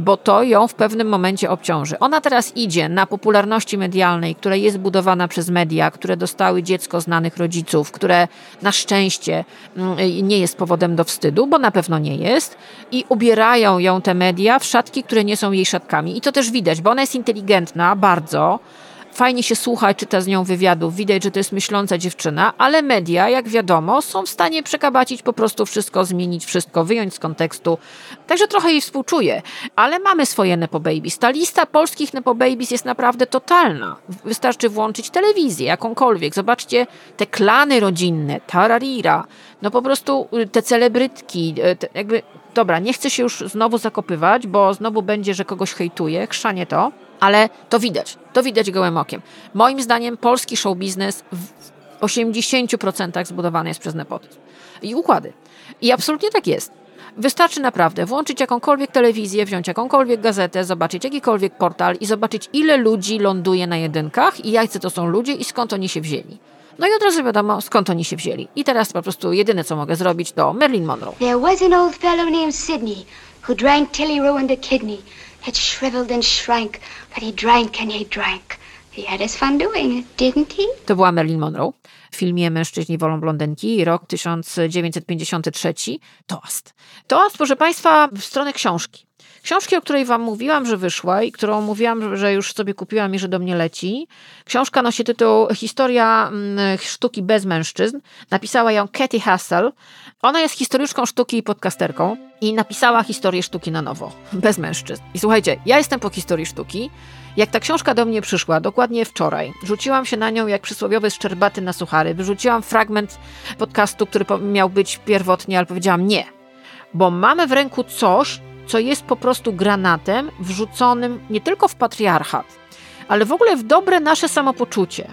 Speaker 1: bo to ją w pewnym momencie obciąży. Ona teraz idzie na popularności medialnej, która jest budowana przez media, które dostały dziecko znanych rodziców, które na szczęście mm, nie jest powodem do wstydu, bo na pewno nie jest, i ubierają ją te media w szatki, które nie są jej szatkami. I to też widać, bo ona jest inteligentna bardzo Fajnie się słucha, czyta z nią wywiadów, widać, że to jest myśląca dziewczyna, ale media, jak wiadomo, są w stanie przekabacić po prostu wszystko, zmienić wszystko, wyjąć z kontekstu. Także trochę jej współczuję, ale mamy swoje Nepo Babies. Ta lista polskich Nepo Babies jest naprawdę totalna. Wystarczy włączyć telewizję, jakąkolwiek. Zobaczcie te klany rodzinne, tararira, no po prostu y, te celebrytki, y, te jakby, dobra, nie chcę się już znowu zakopywać, bo znowu będzie, że kogoś hejtuje, chrzanie to, ale to widać, to widać gołym okiem. Moim zdaniem polski show biznes w 80% zbudowany jest przez nepotyzm i układy. I absolutnie tak jest. Wystarczy naprawdę włączyć jakąkolwiek telewizję, wziąć jakąkolwiek gazetę, zobaczyć jakikolwiek portal i zobaczyć, ile ludzi ląduje na jedynkach i jacy to są ludzie i skąd oni się wzięli. No i od razu wiadomo, skąd oni się wzięli. I teraz po prostu jedyne, co mogę zrobić, to Marilyn Monroe.
Speaker 5: There was an old fellow named Sidney who drank till he ruined a kidney. It shriveled and shrank, but he drank and he drank. He had his fun doing it, didn't he?
Speaker 1: To była Marilyn Monroe w filmie Mężczyźni wolą blondynki, rok 1953. Toast. Toast, proszę Państwa, w stronę książki. Książki, o której Wam mówiłam, że wyszła i którą mówiłam, że już sobie kupiłam i że do mnie leci. Książka nosi tytuł Historia mm, sztuki bez mężczyzn. Napisała ją Katy Hassel. Ona jest historyczką sztuki i podcasterką i napisała historię sztuki na nowo, bez mężczyzn. I słuchajcie, ja jestem po historii sztuki. Jak ta książka do mnie przyszła, dokładnie wczoraj, rzuciłam się na nią jak przysłowiowy szczerbaty na suchary. Wyrzuciłam fragment podcastu, który miał być pierwotnie, ale powiedziałam nie, bo mamy w ręku coś, co jest po prostu granatem wrzuconym nie tylko w patriarchat, ale w ogóle w dobre nasze samopoczucie.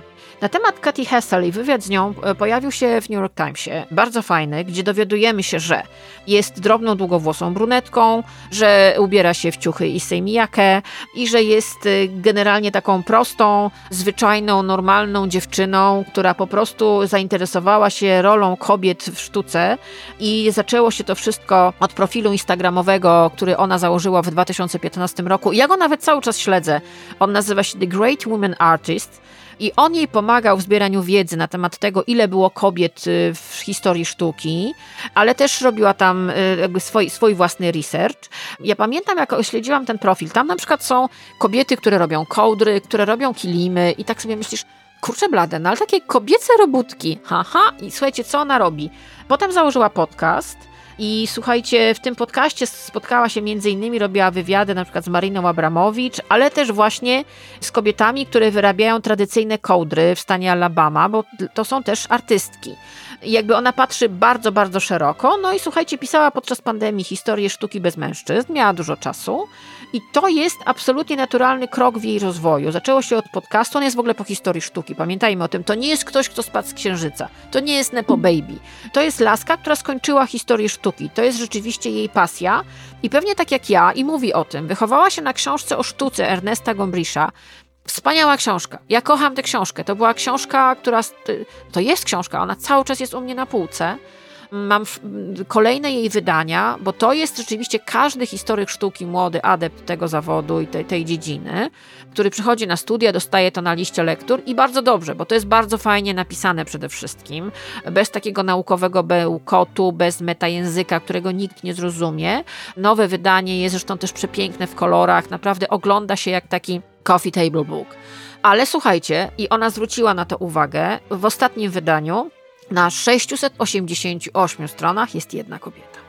Speaker 1: Na temat Katy Hessel i wywiad z nią e, pojawił się w New York Timesie, bardzo fajny, gdzie dowiadujemy się, że jest drobną, długowłosą brunetką, że ubiera się w ciuchy i sejmijakę i że jest e, generalnie taką prostą, zwyczajną, normalną dziewczyną, która po prostu zainteresowała się rolą kobiet w sztuce i zaczęło się to wszystko od profilu instagramowego, który ona założyła w 2015 roku. Ja go nawet cały czas śledzę. On nazywa się The Great Woman Artist i on jej pomagał w zbieraniu wiedzy na temat tego, ile było kobiet y, w historii sztuki, ale też robiła tam y, jakby swój, swój własny research. Ja pamiętam, jak śledziłam ten profil, tam na przykład są kobiety, które robią kołdry, które robią kilimy i tak sobie myślisz, kurczę blade, no ale takie kobiece robótki, haha, i słuchajcie, co ona robi? Potem założyła podcast, i słuchajcie, w tym podcaście spotkała się między innymi, robiła wywiady na przykład z Mariną Abramowicz, ale też właśnie z kobietami, które wyrabiają tradycyjne kołdry w stanie Alabama, bo to są też artystki. I jakby ona patrzy bardzo, bardzo szeroko. No i słuchajcie, pisała podczas pandemii historię sztuki bez mężczyzn, miała dużo czasu. I to jest absolutnie naturalny krok w jej rozwoju. Zaczęło się od podcastu, on jest w ogóle po historii sztuki. Pamiętajmy o tym, to nie jest ktoś, kto spadł z księżyca. To nie jest Nepo Baby. To jest laska, która skończyła historię sztuki. To jest rzeczywiście jej pasja. I pewnie tak jak ja, i mówi o tym, wychowała się na książce o sztuce Ernesta Gombrisza, Wspaniała książka. Ja kocham tę książkę. To była książka, która. To jest książka, ona cały czas jest u mnie na półce mam kolejne jej wydania, bo to jest rzeczywiście każdy historyk sztuki, młody adept tego zawodu i tej, tej dziedziny, który przychodzi na studia, dostaje to na liście lektur i bardzo dobrze, bo to jest bardzo fajnie napisane przede wszystkim, bez takiego naukowego bełkotu, bez metajęzyka, którego nikt nie zrozumie. Nowe wydanie jest zresztą też przepiękne w kolorach, naprawdę ogląda się jak taki coffee table book. Ale słuchajcie, i ona zwróciła na to uwagę w ostatnim wydaniu, na 688 stronach jest jedna kobieta.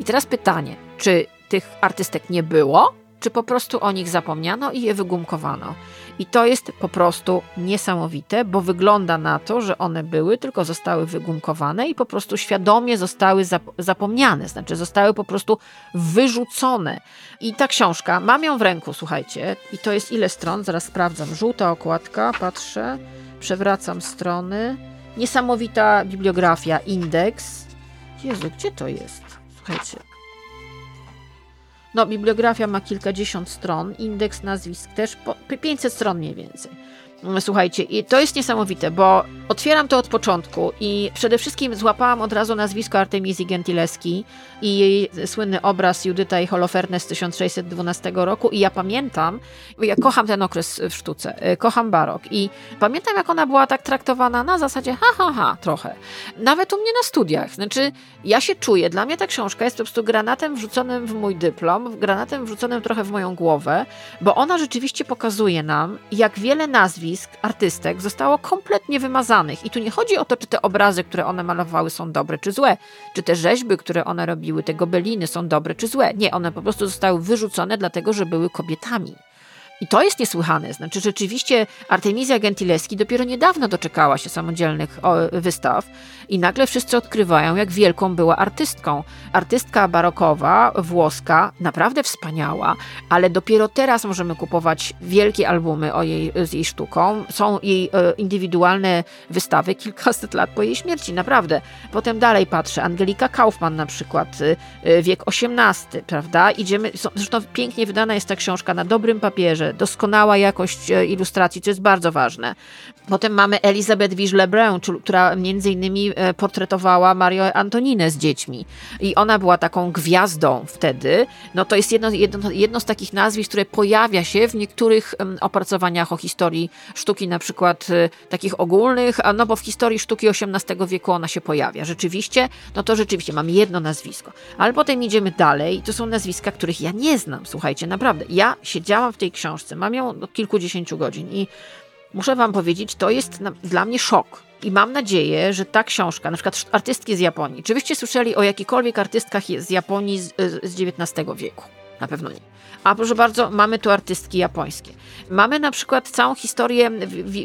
Speaker 1: I teraz pytanie, czy tych artystek nie było, czy po prostu o nich zapomniano i je wygumkowano? I to jest po prostu niesamowite, bo wygląda na to, że one były, tylko zostały wygumkowane i po prostu świadomie zostały zapomniane, znaczy zostały po prostu wyrzucone. I ta książka, mam ją w ręku, słuchajcie, i to jest ile stron? Zaraz sprawdzam. Żółta okładka, patrzę, przewracam strony. Niesamowita bibliografia, indeks. Jezu, gdzie to jest? Słuchajcie. No, bibliografia ma kilkadziesiąt stron, indeks nazwisk też, po 500 stron mniej więcej. Słuchajcie, i to jest niesamowite, bo otwieram to od początku i przede wszystkim złapałam od razu nazwisko Artemizji Gentileski i jej słynny obraz Judyta i Holofernes z 1612 roku i ja pamiętam, ja kocham ten okres w sztuce, y, kocham barok i pamiętam jak ona była tak traktowana na zasadzie ha, ha, ha, trochę. Nawet u mnie na studiach. Znaczy, ja się czuję, dla mnie ta książka jest po prostu granatem wrzuconym w mój dyplom, granatem wrzuconym trochę w moją głowę, bo ona rzeczywiście pokazuje nam, jak wiele nazwisk artystek zostało kompletnie wymazanych. I tu nie chodzi o to, czy te obrazy, które one malowały, są dobre czy złe, czy te rzeźby, które one robiły, te gobeliny są dobre czy złe. Nie, one po prostu zostały wyrzucone, dlatego że były kobietami. I to jest niesłychane. Znaczy, rzeczywiście Artemisia Gentileschi dopiero niedawno doczekała się samodzielnych wystaw i nagle wszyscy odkrywają, jak wielką była artystką. Artystka barokowa, włoska, naprawdę wspaniała, ale dopiero teraz możemy kupować wielkie albumy o jej, z jej sztuką. Są jej e, indywidualne wystawy kilkaset lat po jej śmierci, naprawdę. Potem dalej patrzę, Angelika Kaufmann na przykład, e, wiek XVIII, prawda? Idziemy, zresztą pięknie wydana jest ta książka na dobrym papierze, doskonała jakość e, ilustracji, co jest bardzo ważne. Potem mamy Elizabeth Wige-Lebrun, która między innymi e, portretowała Mario Antoninę z dziećmi. I ona była taką gwiazdą wtedy. No to jest jedno, jedno, jedno z takich nazwisk, które pojawia się w niektórych opracowaniach o historii sztuki, na przykład e, takich ogólnych, no bo w historii sztuki XVIII wieku ona się pojawia. Rzeczywiście, no to rzeczywiście mam jedno nazwisko. Ale potem idziemy dalej i to są nazwiska, których ja nie znam. Słuchajcie, naprawdę. Ja siedziałam w tej książce, mam ją od kilkudziesięciu godzin i muszę Wam powiedzieć, to jest na, dla mnie szok. I mam nadzieję, że ta książka, na przykład artystki z Japonii, czy byście słyszeli o jakichkolwiek artystkach z Japonii z, z XIX wieku? Na pewno nie. A proszę bardzo, mamy tu artystki japońskie. Mamy na przykład całą historię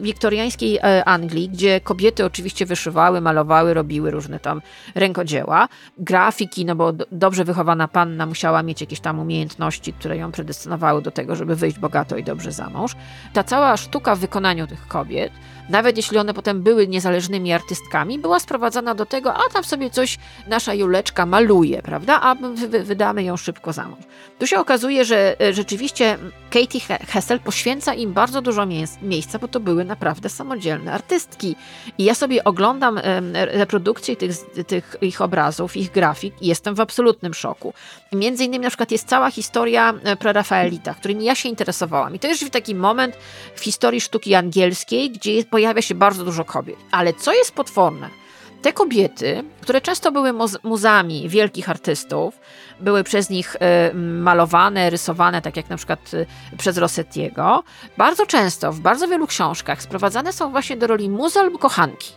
Speaker 1: wiktoriańskiej e, Anglii, gdzie kobiety oczywiście wyszywały, malowały, robiły różne tam rękodzieła. Grafiki, no bo dobrze wychowana panna musiała mieć jakieś tam umiejętności, które ją predestynowały do tego, żeby wyjść bogato i dobrze za mąż. Ta cała sztuka w wykonaniu tych kobiet nawet jeśli one potem były niezależnymi artystkami, była sprowadzana do tego, a tam sobie coś nasza Juleczka maluje, prawda, a wydamy ją szybko za mąż. Tu się okazuje, że e, rzeczywiście Katie Hessel poświęca im bardzo dużo miejsca, bo to były naprawdę samodzielne artystki. I ja sobie oglądam reprodukcje tych, tych ich obrazów, ich grafik i jestem w absolutnym szoku. Między innymi na przykład jest cała historia e, prerafaelita, którymi ja się interesowałam. I to jest taki moment w historii sztuki angielskiej, gdzie pojawia się bardzo dużo kobiet. Ale co jest potworne? Te kobiety, które często były muzami wielkich artystów, były przez nich e, malowane, rysowane, tak jak na przykład e, przez Rossettiego, bardzo często w bardzo wielu książkach sprowadzane są właśnie do roli muzy albo kochanki.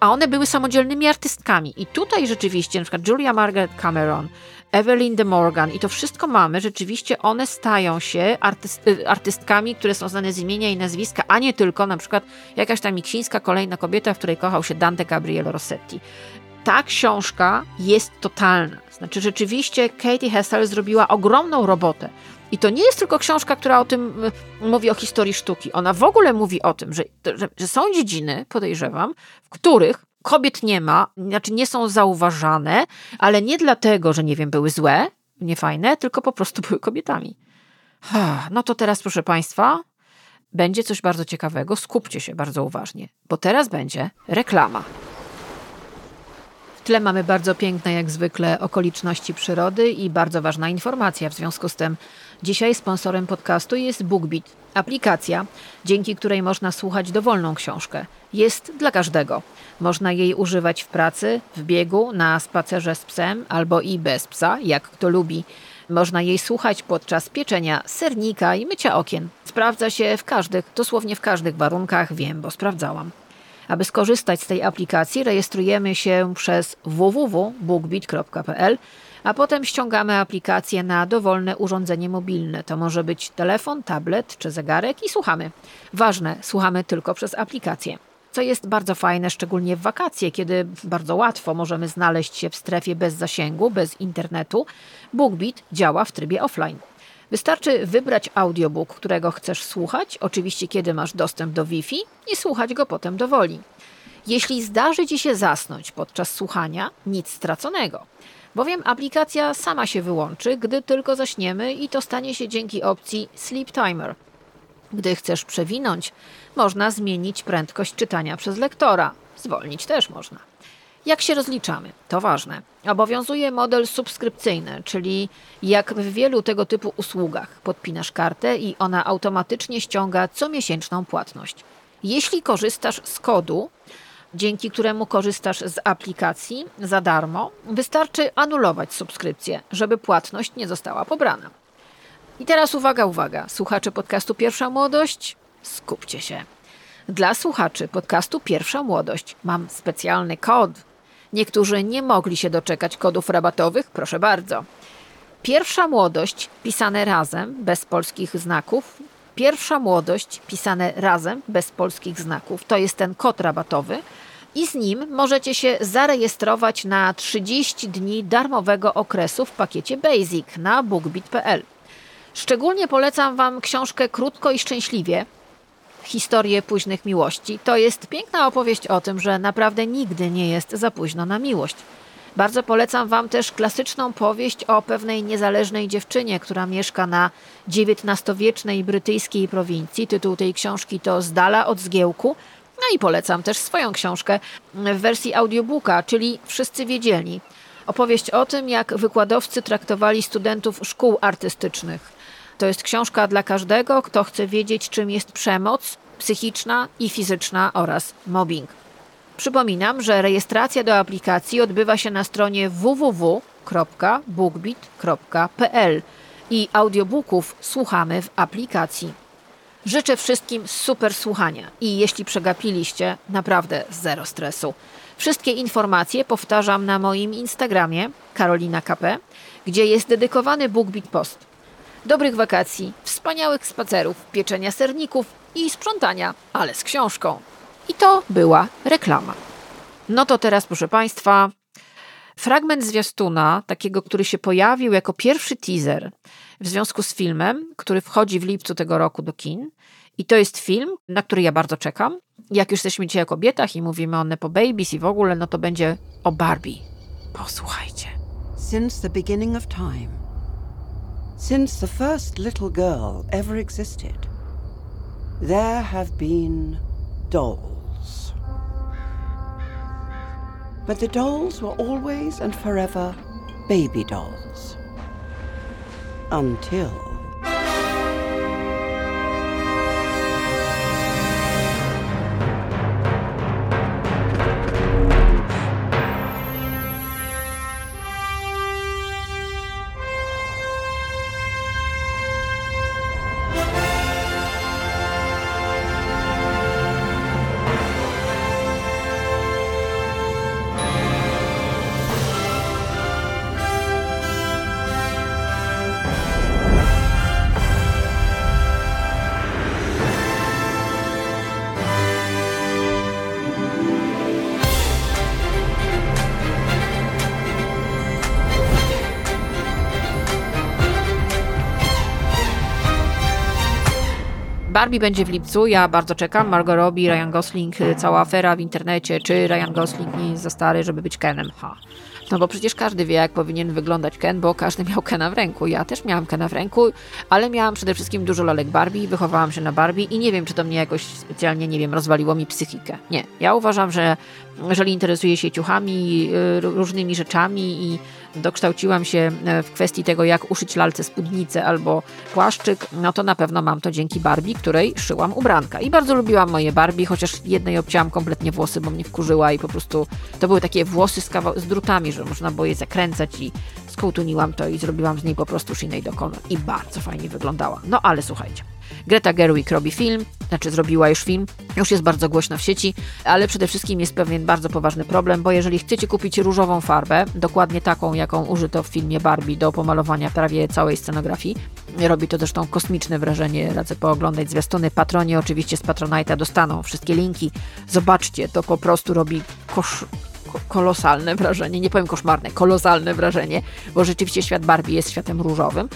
Speaker 1: A one były samodzielnymi artystkami. I tutaj rzeczywiście, na przykład Julia Margaret Cameron, Evelyn de Morgan i to wszystko mamy, rzeczywiście one stają się artyst, y, artystkami, które są znane z imienia i nazwiska, a nie tylko na przykład jakaś tam miksińska kolejna kobieta, w której kochał się Dante Gabriele Rossetti. Ta książka jest totalna. Znaczy rzeczywiście Katie Hessel zrobiła ogromną robotę. I to nie jest tylko książka, która o tym y, mówi o historii sztuki. Ona w ogóle mówi o tym, że, że, że są dziedziny, podejrzewam, w których kobiet nie ma, znaczy nie są zauważane, ale nie dlatego, że nie wiem, były złe, niefajne, tylko po prostu były kobietami. No to teraz, proszę Państwa, będzie coś bardzo ciekawego. Skupcie się bardzo uważnie, bo teraz będzie reklama. W tle mamy bardzo piękne, jak zwykle, okoliczności przyrody i bardzo ważna informacja. W związku z tym dzisiaj sponsorem podcastu jest BookBeat, aplikacja, dzięki której można słuchać dowolną książkę. Jest dla każdego. Można jej używać w pracy, w biegu, na spacerze z psem albo i bez psa, jak kto lubi. Można jej słuchać podczas pieczenia sernika i mycia okien. Sprawdza się w każdych, dosłownie w każdych warunkach, wiem, bo sprawdzałam. Aby skorzystać z tej aplikacji, rejestrujemy się przez www.bookbit.pl, a potem ściągamy aplikację na dowolne urządzenie mobilne. To może być telefon, tablet czy zegarek i słuchamy. Ważne, słuchamy tylko przez aplikację co jest bardzo fajne, szczególnie w wakacje, kiedy bardzo łatwo możemy znaleźć się w strefie bez zasięgu, bez internetu. BookBeat działa w trybie offline. Wystarczy wybrać audiobook, którego chcesz słuchać, oczywiście kiedy masz dostęp do Wi-Fi i słuchać go potem do woli. Jeśli zdarzy Ci się zasnąć podczas słuchania, nic straconego, bowiem aplikacja sama się wyłączy, gdy tylko zaśniemy i to stanie się dzięki opcji Sleep Timer – Gdy chcesz przewinąć, można zmienić prędkość czytania przez lektora. Zwolnić też można. Jak się rozliczamy? To ważne. Obowiązuje model subskrypcyjny, czyli jak w wielu tego typu usługach podpinasz kartę i ona automatycznie ściąga comiesięczną płatność. Jeśli korzystasz z kodu, dzięki któremu korzystasz z aplikacji za darmo, wystarczy anulować subskrypcję, żeby płatność nie została pobrana. I teraz uwaga, uwaga. Słuchacze podcastu Pierwsza Młodość, skupcie się. Dla słuchaczy podcastu Pierwsza Młodość mam specjalny kod. Niektórzy nie mogli się doczekać kodów rabatowych, proszę bardzo. Pierwsza Młodość pisane razem, bez polskich znaków. Pierwsza Młodość pisane razem, bez polskich znaków. To jest ten kod rabatowy. I z nim możecie się zarejestrować na 30 dni darmowego okresu w pakiecie Basic na bookbit.pl. Szczególnie polecam Wam książkę Krótko i Szczęśliwie. Historię późnych miłości. To jest piękna opowieść o tym, że naprawdę nigdy nie jest za późno na miłość. Bardzo polecam Wam też klasyczną powieść o pewnej niezależnej dziewczynie, która mieszka na XIX-wiecznej brytyjskiej prowincji. Tytuł tej książki to Z dala od zgiełku. No i polecam też swoją książkę w wersji audiobooka, czyli Wszyscy wiedzieli. Opowieść o tym, jak wykładowcy traktowali studentów szkół artystycznych. To jest książka dla każdego, kto chce wiedzieć, czym jest przemoc psychiczna i fizyczna oraz mobbing. Przypominam, że rejestracja do aplikacji odbywa się na stronie www.bookbit.pl i audiobooków słuchamy w aplikacji. Życzę wszystkim super słuchania i jeśli przegapiliście, naprawdę zero stresu. Wszystkie informacje powtarzam na moim Instagramie Karolina KP, gdzie jest dedykowany BookBeat Post. Dobrych wakacji, wspaniałych spacerów, pieczenia serników i sprzątania, ale z książką. I to była reklama. No to teraz, proszę Państwa, fragment zwiastuna, takiego, który się pojawił jako pierwszy teaser w związku z filmem, który wchodzi w lipcu tego roku do kin. I to jest film, na który ja bardzo czekam. Jak już jesteśmy dzisiaj o kobietach i mówimy o Nepo Babies i w ogóle, no to będzie o Barbie. Posłuchajcie.
Speaker 6: Since the beginning of time, since the first little girl ever existed, there have been dolls. But the dolls were always and forever baby dolls. Until.
Speaker 1: Barbie będzie w lipcu, ja bardzo czekam. Margot Robbie, Ryan Gosling, y, cała afera w internecie, czy Ryan Gosling nie jest za stary, żeby być Kenem. Ha. No bo przecież każdy wie, jak powinien wyglądać Ken, bo każdy miał Kena w ręku. Ja też miałam Kena w ręku, ale miałam przede wszystkim dużo lalek Barbie, wychowałam się na Barbie i nie wiem, czy to mnie jakoś specjalnie, nie wiem, rozwaliło mi psychikę. Nie. Ja uważam, że jeżeli interesuje się ciuchami, y, różnymi rzeczami i dokształciłam się e, w kwestii tego, jak uszyć lalce spódnicę albo płaszczyk, no to na pewno mam to dzięki Barbie, której szyłam ubranka. I bardzo lubiłam moje Barbie, chociaż jednej obcięłam kompletnie włosy, bo mnie wkurzyła i po prostu to były takie włosy z, z drutami, że można było je zakręcać i skołtuniłam to i zrobiłam z niej po prostu Sinead O'Connor i bardzo fajnie wyglądała. No ale słuchajcie. Greta Gerwig robi film, znaczy zrobiła już film, już jest bardzo głośno w sieci, ale przede wszystkim jest pewien bardzo poważny problem, bo jeżeli chcecie kupić różową farbę, dokładnie taką, jaką użyto w filmie Barbie do pomalowania prawie całej scenografii, robi to zresztą kosmiczne wrażenie, radzę pooglądać zwiastuny, patronie oczywiście z Patronite'a dostaną wszystkie linki, zobaczcie, to po prostu robi kosz kolosalne wrażenie, nie powiem koszmarne, kolosalne wrażenie, bo rzeczywiście świat Barbie jest światem różowym,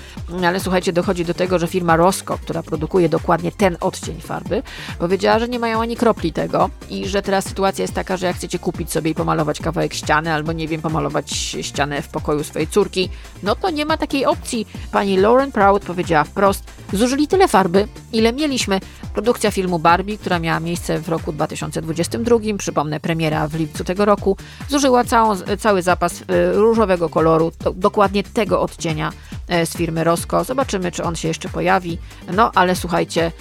Speaker 1: ale słuchajcie, dochodzi do tego, że firma Rosco, która produkuje dokładnie ten odcień farby, powiedziała, że nie mają ani kropli tego i że teraz sytuacja jest taka, że jak chcecie kupić sobie i pomalować kawałek ściany, albo nie wiem, pomalować ścianę w pokoju swojej córki, no to nie ma takiej opcji. Pani Lauren Proud powiedziała wprost, zużyli tyle farby, ile mieliśmy. Produkcja filmu Barbie, która miała miejsce w roku 2022, przypomnę, premiera w lipcu tego roku, zużyła całą, cały zapas e, różowego koloru, dokładnie tego odcienia e, z firmy Rosco. Zobaczymy, czy on się jeszcze pojawi. No, ale słuchajcie,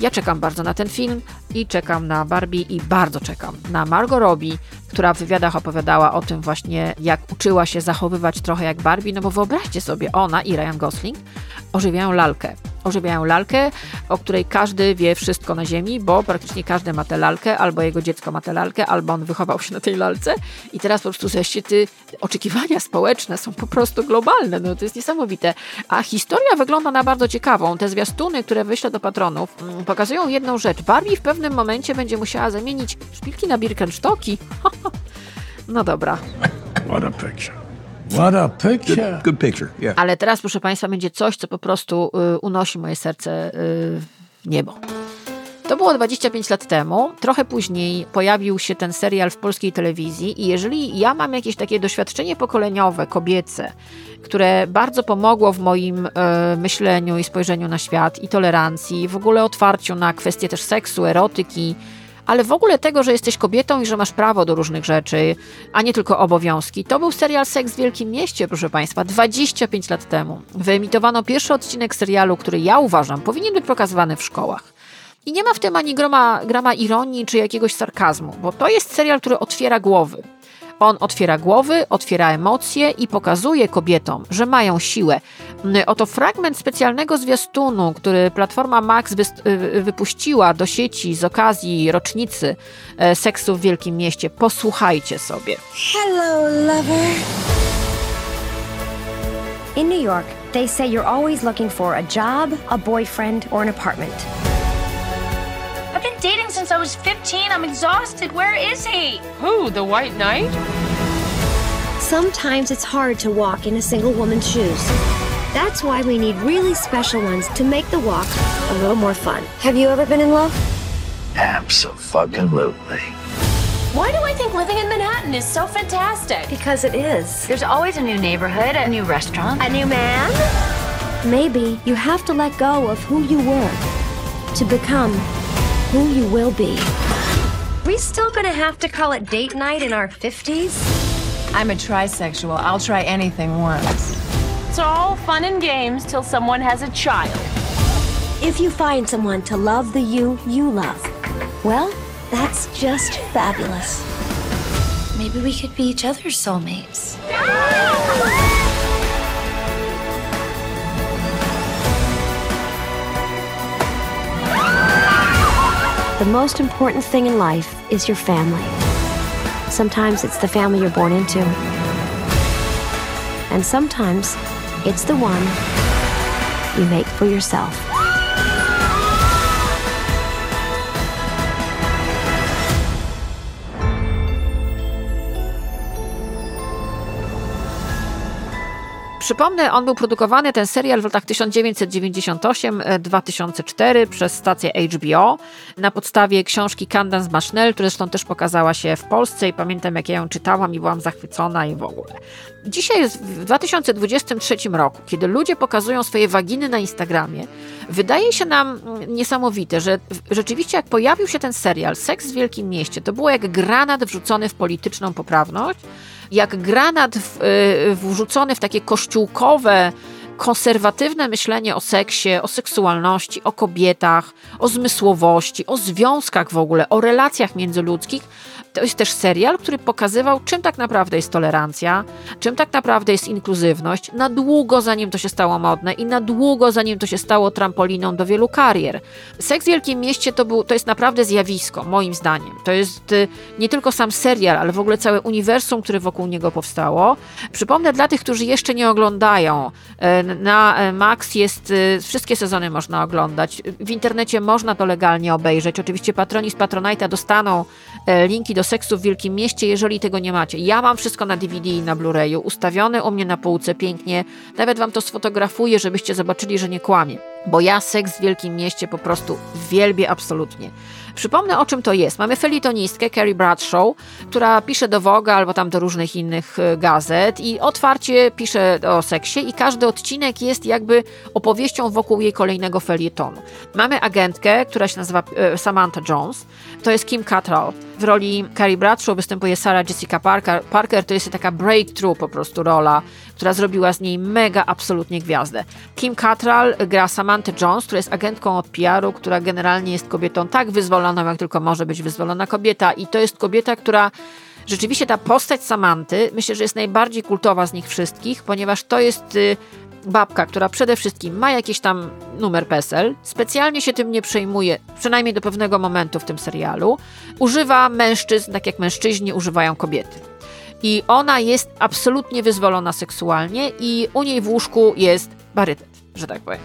Speaker 1: ja czekam bardzo na ten film i czekam na Barbie i bardzo czekam na Margot Robbie, która w wywiadach opowiadała o tym właśnie, jak uczyła się zachowywać trochę jak Barbie, no bo wyobraźcie sobie, ona i Ryan Gosling ożywiają lalkę. Ożywiają lalkę, o której każdy wie wszystko na ziemi, bo praktycznie każdy ma tę lalkę, albo jego dziecko ma tę lalkę, albo on wychował się na tej lalce i teraz po prostu ty oczekiwania społeczne są po prostu globalne, no to jest niesamowite. A historia wygląda na bardzo ciekawą. Te zwiastuny, które wyślę do patronów, mm, pokazują jedną rzecz. Barbie w pewnym momencie będzie musiała zamienić szpilki na Birkenstocki. no dobra.
Speaker 7: What a picture. What a picture.
Speaker 3: Good picture, yeah.
Speaker 1: Ale teraz, proszę Państwa, będzie coś, co po prostu y, unosi moje serce y, w niebo. To było 25 lat temu. Trochę później pojawił się ten serial w polskiej telewizji, i jeżeli ja mam jakieś takie doświadczenie pokoleniowe, kobiece, które bardzo pomogło w moim y, myśleniu i spojrzeniu na świat, i tolerancji, w ogóle otwarciu na kwestie też seksu, erotyki, ale w ogóle tego, że jesteś kobietą i że masz prawo do różnych rzeczy, a nie tylko obowiązki. To był serial Seks w Wielkim Mieście, proszę Państwa, 25 lat temu. Wyemitowano pierwszy odcinek serialu, który ja uważam powinien być pokazywany w szkołach. I nie ma w tym ani groma, grama ironii czy jakiegoś sarkazmu, bo to jest serial, który otwiera głowy. On otwiera głowy, otwiera emocje i pokazuje kobietom, że mają siłę. Mm, oto fragment specjalnego zwiastunu, który Platforma Max y, y, wypuściła do sieci z okazji rocznicy e, seksu w Wielkim Mieście. Posłuchajcie sobie.
Speaker 8: Hello, lover. In New York, they say you're always looking for a job, a boyfriend, or an apartment.
Speaker 9: Been dating since I was 15. I'm exhausted. Where is he?
Speaker 10: Who, the White Knight?
Speaker 8: Sometimes it's hard to walk in a single woman's shoes. That's why we need really special ones to make the walk a little more fun. Have you ever been in love?
Speaker 7: Absolutely.
Speaker 9: Why do I think living in Manhattan is so fantastic?
Speaker 8: Because it is.
Speaker 10: There's always a new neighborhood, a new restaurant,
Speaker 8: a new man. Maybe you have to let go of who you were to become who you will be. We still gonna have to call it date night in our 50s?
Speaker 10: I'm a trisexual. I'll try anything once.
Speaker 9: It's all fun and games till someone has a child.
Speaker 8: If you find someone to love the you you love, well, that's just fabulous.
Speaker 10: Maybe we could be each other's soulmates. Ah!
Speaker 8: The most important thing in life is your family. Sometimes it's the family you're born into. And sometimes it's the one you make for yourself.
Speaker 1: Przypomnę, on był produkowany, ten serial w latach 1998-2004 przez stację HBO na podstawie książki Candance Mashnell, która zresztą też pokazała się w Polsce i pamiętam jak ja ją czytałam i byłam zachwycona i w ogóle. Dzisiaj jest w 2023 roku, kiedy ludzie pokazują swoje waginy na Instagramie, wydaje się nam niesamowite, że rzeczywiście jak pojawił się ten serial Seks w Wielkim Mieście, to było jak granat wrzucony w polityczną poprawność, jak granat w, y, wrzucony w takie kościółkowe, konserwatywne myślenie o seksie, o seksualności, o kobietach, o zmysłowości, o związkach w ogóle, o relacjach międzyludzkich, to jest też serial, który pokazywał, czym tak naprawdę jest tolerancja, czym tak naprawdę jest inkluzywność, na długo zanim to się stało modne i na długo zanim to się stało trampoliną do wielu karier. Seks w Wielkim Mieście to, był, to jest naprawdę zjawisko, moim zdaniem. To jest y, nie tylko sam serial, ale w ogóle całe uniwersum, które wokół niego powstało. Przypomnę dla tych, którzy jeszcze nie oglądają, y, na y, Max jest, wszystkie sezony można oglądać. W internecie można to legalnie obejrzeć. Oczywiście patroni z Patronite'a dostaną linki do seksu w Wielkim Mieście, jeżeli tego nie macie. Ja mam wszystko na DVD i na Blu-rayu, ustawione u mnie na półce pięknie. Nawet wam to sfotografuję, żebyście zobaczyli, że nie kłamie. bo ja seks w wielkim mieście po prostu wielbię absolutnie. Przypomnę, o czym to jest. Mamy felietonistkę Carrie Bradshaw, która pisze do Vogue albo tam do różnych innych e, gazet i otwarcie pisze o seksie i każdy odcinek jest jakby opowieścią wokół jej kolejnego felietonu. Mamy agentkę, która się nazywa e, Samantha Jones. To jest Kim Cattrall. W roli Carrie Bradshaw występuje Sarah Jessica Parker. Parker to jest taka breakthrough po prostu rola, która zrobiła z niej mega absolutnie gwiazdę. Kim Cattrall gra Samantha Jones, która jest agentką od PR-u, która generalnie jest kobietą tak wyzwoloną, jak tylko może być wyzwolona kobieta i to jest kobieta, która rzeczywiście ta postać Samanty, myślę, że jest najbardziej kultowa z nich wszystkich, ponieważ to jest y, babka, która przede wszystkim ma jakiś tam numer PESEL, specjalnie się tym nie przejmuje, przynajmniej do pewnego momentu w tym serialu, używa mężczyzn, tak jak mężczyźni używają kobiety. I ona jest absolutnie wyzwolona seksualnie i u niej w łóżku jest barytet, że tak powiem.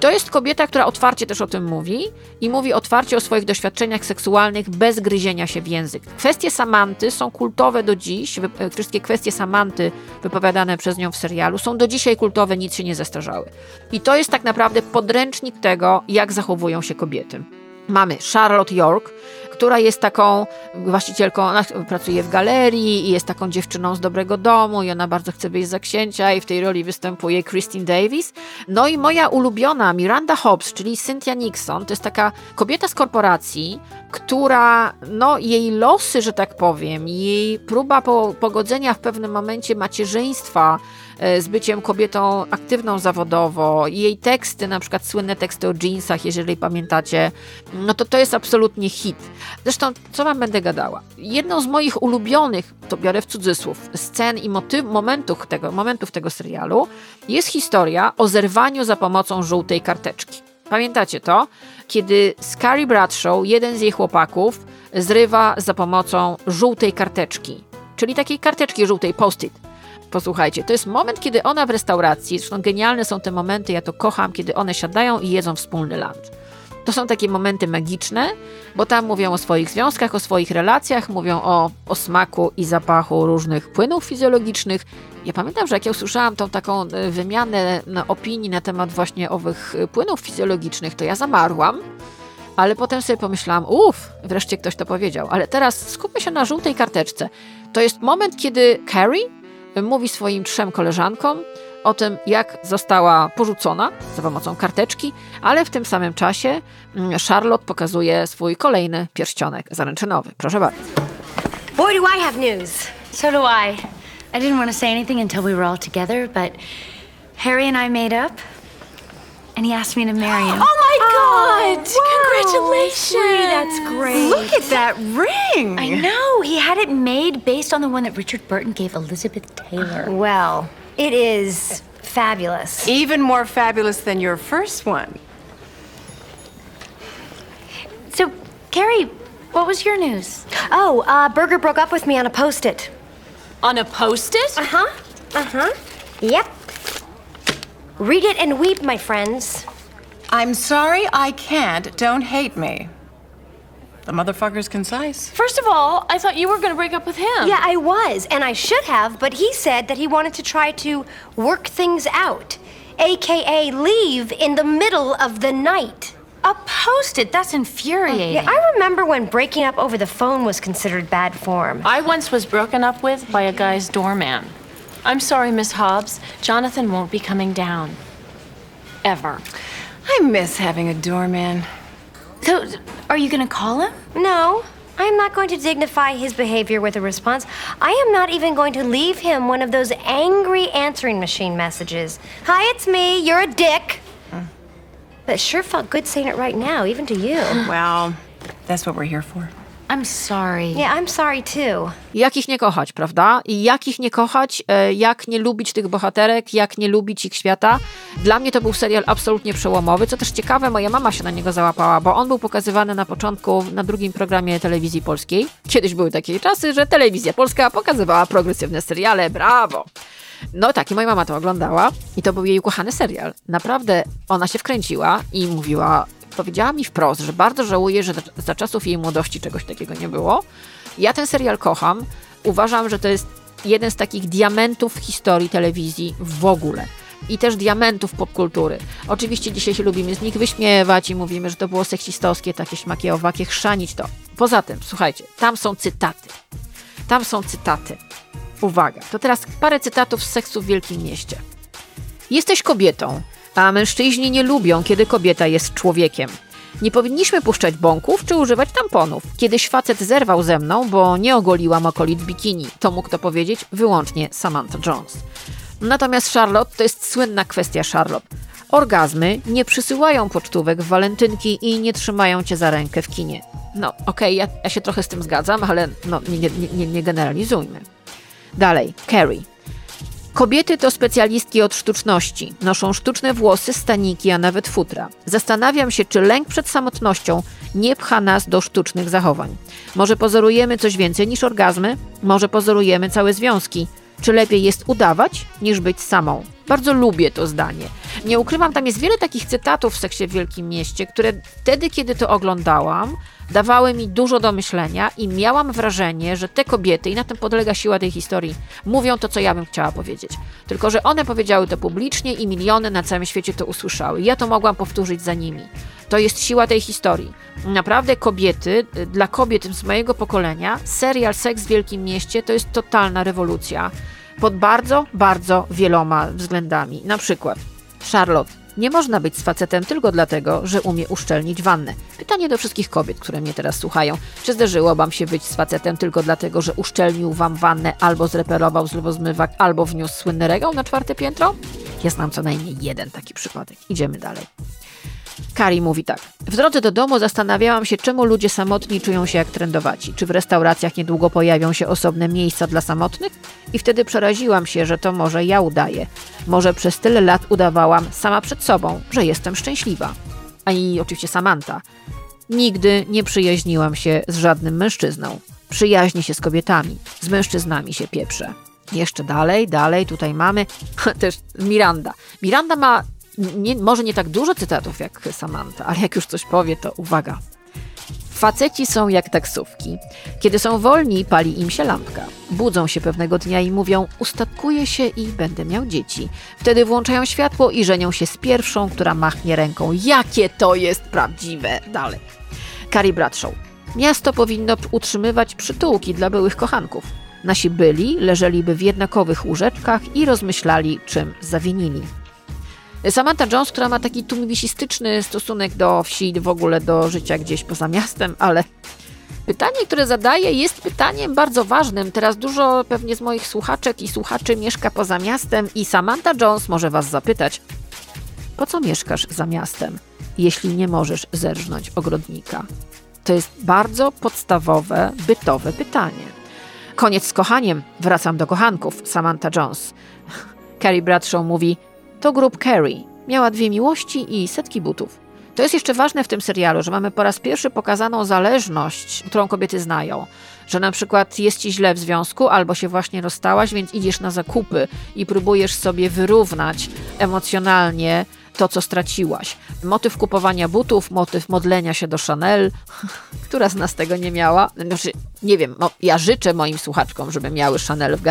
Speaker 1: To jest kobieta, która otwarcie też o tym mówi i mówi otwarcie o swoich doświadczeniach seksualnych bez gryzienia się w język. Kwestie Samanty są kultowe do dziś, wszystkie kwestie Samanty wypowiadane przez nią w serialu są do dzisiaj kultowe, nic się nie zestarzały. I to jest tak naprawdę podręcznik tego, jak zachowują się kobiety. Mamy Charlotte York, która jest taką właścicielką, ona pracuje w galerii i jest taką dziewczyną z dobrego domu i ona bardzo chce być za księcia i w tej roli występuje Christine Davis. No i moja ulubiona Miranda Hobbs, czyli Cynthia Nixon, to jest taka kobieta z korporacji, która, no jej losy, że tak powiem, jej próba po, pogodzenia w pewnym momencie macierzyństwa z byciem kobietą aktywną zawodowo, jej teksty, na przykład słynne teksty o jeansach, jeżeli pamiętacie, no to to jest absolutnie hit. Zresztą, co wam będę gadała? Jedną z moich ulubionych, to biorę w cudzysłów, scen i motyw, momentów, tego, momentów tego serialu jest historia o zerwaniu za pomocą żółtej karteczki. Pamiętacie to? Kiedy Scary Bradshaw, jeden z jej chłopaków, zrywa za pomocą żółtej karteczki, czyli takiej karteczki żółtej post-it. Posłuchajcie, to jest moment, kiedy ona w restauracji, zresztą genialne są te momenty, ja to kocham, kiedy one siadają i jedzą wspólny lunch. To są takie momenty magiczne, bo tam mówią o swoich związkach, o swoich relacjach, mówią o, o smaku i zapachu różnych płynów fizjologicznych. Ja pamiętam, że jak ja usłyszałam tą taką e, wymianę opinii na temat właśnie owych e, płynów fizjologicznych, to ja zamarłam. Ale potem sobie pomyślałam, uff, wreszcie ktoś to powiedział. Ale teraz skupmy się na żółtej karteczce. To jest moment, kiedy Carrie mówi swoim trzem koleżankom, o tym, jak została porzucona za pomocą karteczki, ale w tym samym czasie mm, Charlotte pokazuje swój kolejny pierścionek zaręczynowy. Proszę bardzo.
Speaker 8: Boy, do I have news.
Speaker 9: So do I. I didn't want to say anything until we were all together, but Harry and I made up, and he asked me to marry him.
Speaker 10: Oh my God!
Speaker 8: wow.
Speaker 10: Congratulations!
Speaker 8: Sweetie, that's great.
Speaker 10: Look at that ring!
Speaker 9: I know. He had it made based on the one that Richard Burton gave Elizabeth Taylor.
Speaker 8: Well, it is fabulous.
Speaker 10: Even more fabulous than your first one.
Speaker 9: So, Carrie, what was your news?
Speaker 8: Oh, uh, Berger broke up with me on a post-it.
Speaker 10: On a post-it?
Speaker 8: Uh-huh. Uh-huh. Yep. Read it and weep, my friends.
Speaker 10: I'm sorry I can't. Don't hate me. The motherfucker's concise.
Speaker 9: First of all, I thought you were going to break up with him.
Speaker 8: Yeah, I was, and I should have, but he said that he wanted to try to work things out, aka leave in the middle of the night.
Speaker 9: A post-it? That's infuriating.
Speaker 8: Yeah, I remember when breaking up over the phone was considered bad form.
Speaker 11: I once was broken up with by a guy's doorman. I'm sorry, Miss Hobbs. Jonathan won't be coming down. Ever.
Speaker 10: I miss having a doorman.
Speaker 9: So, are you going to call him?
Speaker 8: No, I'm not going to dignify his behavior with a response. I am not even going to leave him one of those angry answering machine messages. Hi, it's me. You're a dick. But it sure felt good saying it right now, even to you.
Speaker 10: Well, that's what we're here for.
Speaker 9: I'm sorry.
Speaker 8: Yeah, I'm sorry too.
Speaker 1: Jak ich nie kochać, prawda? I jak ich nie kochać, e, jak nie lubić tych bohaterek, jak nie lubić ich świata. Dla mnie to był serial absolutnie przełomowy. Co też ciekawe, moja mama się na niego załapała, bo on był pokazywany na początku na drugim programie telewizji polskiej. Kiedyś były takie czasy, że telewizja polska pokazywała progresywne seriale. Brawo! No tak, i moja mama to oglądała i to był jej ukochany serial. Naprawdę ona się wkręciła i mówiła, powiedziała mi wprost, że bardzo żałuje, że za czasów jej młodości czegoś takiego nie było. Ja ten serial kocham. Uważam, że to jest jeden z takich diamentów w historii telewizji w ogóle. i też diamentów popkultury. Oczywiście dzisiaj się lubimy z nich wyśmiewać i mówimy, że to było seksistowskie, takie śmakie owakie, chrzanić to. Poza tym, słuchajcie, tam są cytaty. Tam są cytaty. Uwaga, to teraz parę cytatów z seksu w Wielkim Mieście. Jesteś kobietą, a mężczyźni nie lubią, kiedy kobieta jest człowiekiem. Nie powinniśmy puszczać bąków czy używać tamponów. Kiedyś facet zerwał ze mną, bo nie ogoliłam okolic bikini. To mógł to powiedzieć wyłącznie Samantha Jones. Natomiast Charlotte to jest słynna kwestia Charlotte. Orgazmy nie przysyłają pocztówek w walentynki i nie trzymają cię za rękę w kinie. No, okej, okay, ja, ja, się trochę z tym zgadzam, ale no, nie, nie, nie, nie generalizujmy. Dalej, Carrie. Kobiety to specjalistki od sztuczności. Noszą sztuczne włosy, staniki, a nawet futra. Zastanawiam się, czy lęk przed samotnością nie pcha nas do sztucznych zachowań. Może pozorujemy coś więcej niż orgazmy? Może pozorujemy całe związki? Czy lepiej jest udawać, niż być samą? Bardzo lubię to zdanie. Nie ukrywam, tam jest wiele takich cytatów w seksie w Wielkim Mieście, które wtedy, kiedy to oglądałam, dawały mi dużo do myślenia i miałam wrażenie, że te kobiety, i na tym podlega siła tej historii, mówią to, co ja bym chciała powiedzieć. Tylko, że one powiedziały to publicznie i miliony na całym świecie to usłyszały. Ja to mogłam powtórzyć za nimi. To jest siła tej historii. Naprawdę kobiety, dla kobiet z mojego pokolenia, serial Seks w Wielkim Mieście to jest totalna rewolucja. Pod bardzo, bardzo wieloma względami. Na przykład Charlotte nie można być z facetem tylko dlatego, że umie uszczelnić wannę. Pytanie do wszystkich kobiet, które mnie teraz słuchają. Czy zdarzyło wam się być z facetem tylko dlatego, że uszczelnił wam wannę, albo zreperował zlewozmywak, albo wniósł słynny regał na czwarte piętro? Ja znam co najmniej jeden taki przypadek. Idziemy dalej. Kari mówi tak. W drodze do domu zastanawiałam się, czemu ludzie samotni czują się jak trendowaci. Czy w restauracjach niedługo pojawią się osobne miejsca dla samotnych? I wtedy przeraziłam się, że to może ja udaję. Może przez tyle lat udawałam sama przed sobą, że jestem szczęśliwa. A i oczywiście Samantha. Nigdy nie przyjaźniłam się z żadnym mężczyzną. Przyjaźni się z kobietami, z mężczyznami się pieprze. Jeszcze dalej, dalej, tutaj mamy też Miranda. Miranda ma nie, może nie tak dużo cytatów jak Samantha, ale jak już coś powie, to uwaga. Faceci są jak taksówki. Kiedy są wolni, pali im się lampka. Budzą się pewnego dnia i mówią: Ustatkuję się i będę miał dzieci. Wtedy włączają światło i żenią się z pierwszą, która machnie ręką. Jakie to jest prawdziwe! Dalej. Carrie Bradshaw. Miasto powinno utrzymywać przytułki dla byłych kochanków. Nasi byli leżeliby w jednakowych łóżeczkach i rozmyślali, czym zawinili. Samantha Jones, która ma taki tumbisistyczny stosunek do wsi i w ogóle do życia gdzieś poza miastem, ale pytanie, które zadaję, jest pytaniem bardzo ważnym. Teraz dużo pewnie z moich słuchaczek i słuchaczy mieszka poza miastem i Samantha Jones może Was zapytać, po co mieszkasz za miastem, jeśli nie możesz zerżnąć ogrodnika? To jest bardzo podstawowe, bytowe pytanie. Koniec z kochaniem, wracam do kochanków, Samantha Jones. Carrie Bradshaw mówi, to grup Carrie. Miała dwie miłości i setki butów. To jest jeszcze ważne w tym serialu, że mamy po raz pierwszy pokazaną zależność, którą kobiety znają. Że na przykład jest ci źle w związku, albo się właśnie rozstałaś, więc idziesz na zakupy i próbujesz sobie wyrównać emocjonalnie to, co straciłaś. Motyw kupowania butów, motyw modlenia się do Chanel. Która z nas tego nie miała? Znaczy, nie wiem, ja życzę moim słuchaczkom, żeby miały Chanel w,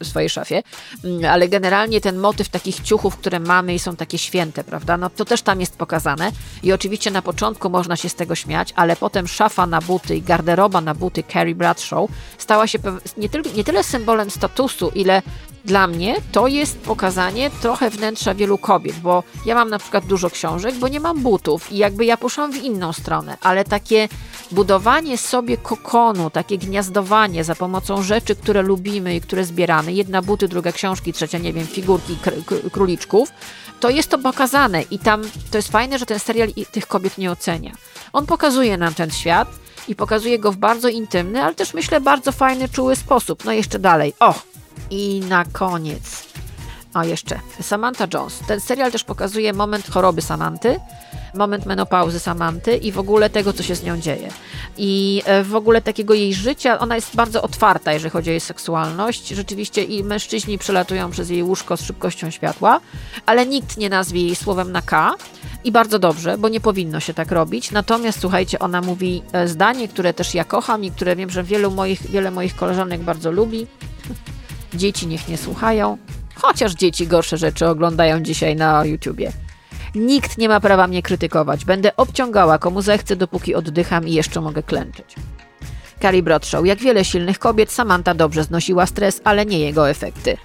Speaker 1: w, swojej szafie, mm, ale generalnie ten motyw takich ciuchów, które mamy i są takie święte, prawda? No to też tam jest pokazane i oczywiście na początku można się z tego śmiać, ale potem szafa na buty i garderoba na buty Carrie Bradshaw stała się nie, tyl nie tyle symbolem statusu, ile dla mnie to jest pokazanie trochę wnętrza wielu kobiet, bo ja mam na przykład dużo książek, bo nie mam butów i jakby ja poszłam w inną stronę, ale takie budowanie sobie kokonu, takie gniazdowanie za pomocą rzeczy, które lubimy i które zbieramy, jedna buty, druga książki, trzecia, nie wiem, figurki króliczków, to jest to pokazane i tam to jest fajne, że ten serial tych kobiet nie ocenia. On pokazuje nam ten świat i pokazuje go w bardzo intymny, ale też myślę bardzo fajny, czuły sposób. No jeszcze dalej. O, i na koniec. A jeszcze Samantha Jones. Ten serial też pokazuje moment choroby Samanty, moment menopauzy Samanty i w ogóle tego, co się z nią dzieje. I e, w ogóle takiego jej życia, ona jest bardzo otwarta, jeżeli chodzi o jej seksualność. Rzeczywiście i mężczyźni przelatują przez jej łóżko z szybkością światła, ale nikt nie nazwie jej słowem na K. I bardzo dobrze, bo nie powinno się tak robić. Natomiast słuchajcie, ona mówi e, zdanie, które też ja kocham i które wiem, że wielu moich, wiele moich koleżanek bardzo lubi. Dzieci niech nie słuchają, Chociaż dzieci gorsze rzeczy oglądają dzisiaj na YouTubie. Nikt nie ma prawa mnie krytykować. Będę obciągała komu zechcę, dopóki oddycham i jeszcze mogę klęczeć. Carrie Bradshaw. Jak wiele silnych kobiet, Samantha dobrze znosiła stres, ale nie jego efekty.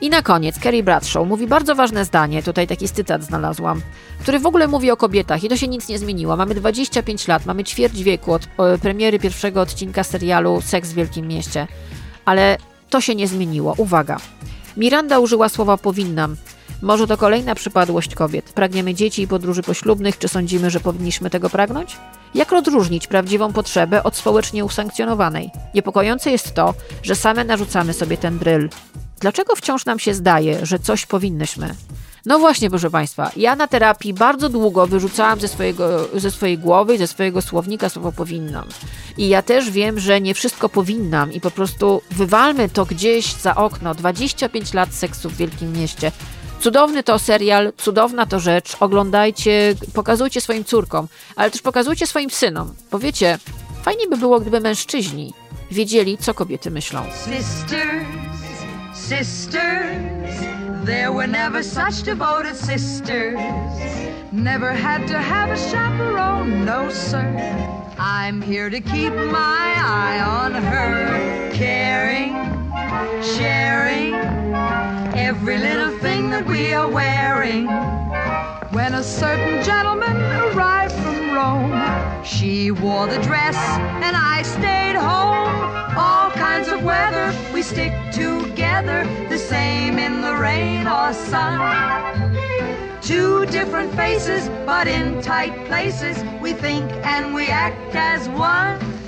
Speaker 1: I na koniec Carrie Bradshaw mówi bardzo ważne zdanie, tutaj taki cytat znalazłam, który w ogóle mówi o kobietach i to się nic nie zmieniło. Mamy 25 lat, mamy ćwierć wieku od premiery pierwszego odcinka serialu Seks w Wielkim Mieście, ale to się nie zmieniło. Uwaga. Miranda użyła słowa powinnam. Może to kolejna przypadłość kobiet. Pragniemy dzieci i podróży poślubnych, czy sądzimy, że powinniśmy tego pragnąć? Jak odróżnić prawdziwą potrzebę od społecznie usankcjonowanej? Niepokojące jest to, że same narzucamy sobie ten bryl. Dlaczego wciąż nam się zdaje, że coś powinnyśmy? No właśnie, proszę Państwa, ja na terapii bardzo długo wyrzucałam ze, swojego, ze swojej głowy i ze swojego słownika słowo powinnam. I ja też wiem, że nie wszystko powinnam i po prostu wywalmy to gdzieś za okno. 25 lat seksu w Wielkim Mieście. Cudowny to serial, cudowna to rzecz. Oglądajcie, pokazujcie swoim córkom, ale też pokazujcie swoim synom. Bo wiecie, fajnie by było, gdyby mężczyźni wiedzieli, co kobiety myślą.
Speaker 12: Sisters, sisters, there were never such devoted sisters. Never had to have a chaperone, no sir. I'm here to keep my eye on her, caring, sharing every little thing that we are wearing. When a certain gentleman arrived from Rome, she wore the dress and I stayed home. All kinds of weather, we stick together, the same in the rain or sun. Two different faces, but in tight places, we think and we act as one.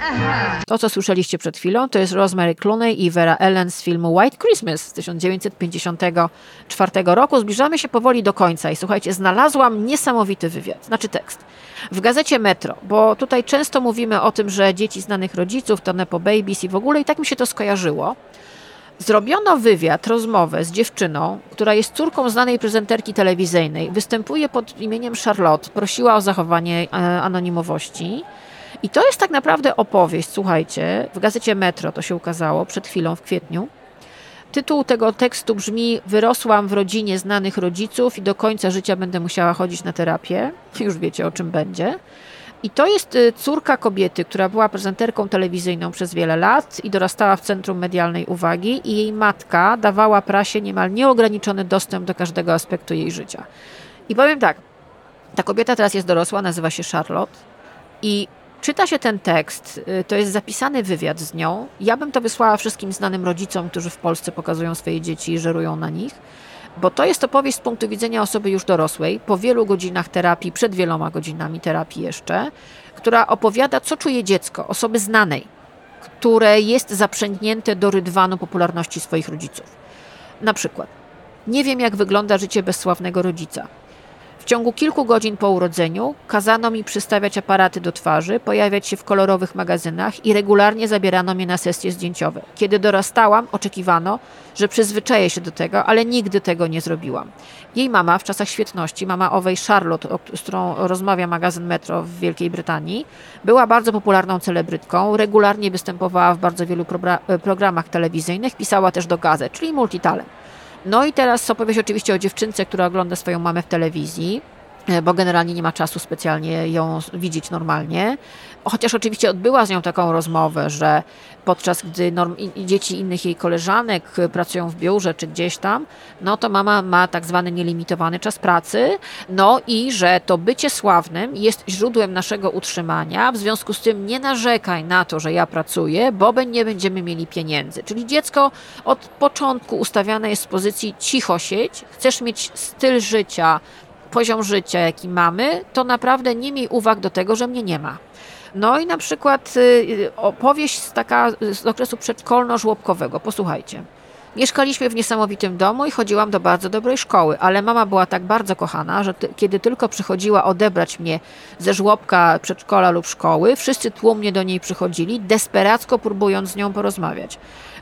Speaker 1: To, co słyszeliście przed chwilą, to jest Rosemary Clooney i Vera Ellen z filmu White Christmas z 1954 roku. Zbliżamy się powoli do końca i słuchajcie, znalazłam niesamowity wywiad, znaczy tekst. W gazecie Metro, bo tutaj często mówimy o tym, że dzieci znanych rodziców to Nepo Babies i w ogóle i tak mi się to skojarzyło. Zrobiono wywiad, rozmowę z dziewczyną, która jest córką znanej prezenterki telewizyjnej. Występuje pod imieniem Charlotte. Prosiła o zachowanie e, anonimowości. I to jest tak naprawdę opowieść, słuchajcie, w gazecie Metro to się ukazało przed chwilą w kwietniu. Tytuł tego tekstu brzmi: Wyrosłam w rodzinie znanych rodziców i do końca życia będę musiała chodzić na terapię. Już wiecie o czym będzie. I to jest y, córka kobiety, która była prezenterką telewizyjną przez wiele lat i dorastała w centrum medialnej uwagi, i jej matka dawała prasie niemal nieograniczony dostęp do każdego aspektu jej życia. I powiem tak, ta kobieta teraz jest dorosła, nazywa się Charlotte i czyta się ten tekst, y, to jest zapisany wywiad z nią. Ja bym to wysłała wszystkim znanym rodzicom, którzy w Polsce pokazują swoje dzieci i żerują na nich bo to jest opowieść z punktu widzenia osoby już dorosłej, po wielu godzinach terapii, przed wieloma godzinami terapii jeszcze, która opowiada, co czuje dziecko, osoby znanej, które jest zaprzęgnięte do rydwanu popularności swoich rodziców. Na przykład, nie wiem, jak wygląda życie bezsławnego rodzica. W ciągu kilku godzin po urodzeniu kazano mi przystawiać aparaty do twarzy, pojawiać się w kolorowych magazynach i regularnie zabierano mnie na sesje zdjęciowe. Kiedy dorastałam, oczekiwano, że przyzwyczaję się do tego, ale nigdy tego nie zrobiłam. Jej mama w czasach świetności, mama owej Charlotte, z którą rozmawia magazyn Metro w Wielkiej Brytanii, była bardzo popularną celebrytką, regularnie występowała w bardzo wielu programach telewizyjnych, pisała też do gazet, czyli multitalent. No i teraz opowieść oczywiście o dziewczynce, która ogląda swoją mamę w telewizji, bo generalnie nie ma czasu specjalnie ją widzieć normalnie. Chociaż oczywiście odbyła z nią taką rozmowę, że podczas gdy norm, dzieci innych jej koleżanek pracują w biurze czy gdzieś tam, no to mama ma tak zwany nielimitowany czas pracy, no i że to bycie sławnym jest źródłem naszego utrzymania, w związku z tym nie narzekaj na to, że ja pracuję, bo nie będziemy mieli pieniędzy. Czyli dziecko od początku ustawiane jest z pozycji cicho sieć, chcesz mieć styl życia, poziom życia, jaki mamy, to naprawdę nie miej uwag do tego, że mnie nie ma. No i na przykład y, opowieść z, taka, z okresu przedszkolno-żłobkowego. Posłuchajcie. Mieszkaliśmy w niesamowitym domu i chodziłam do bardzo dobrej szkoły, ale mama była tak bardzo kochana, że ty, kiedy tylko przychodziła odebrać mnie ze żłobka, przedszkola lub szkoły, wszyscy tłumnie do niej przychodzili, desperacko próbując z nią porozmawiać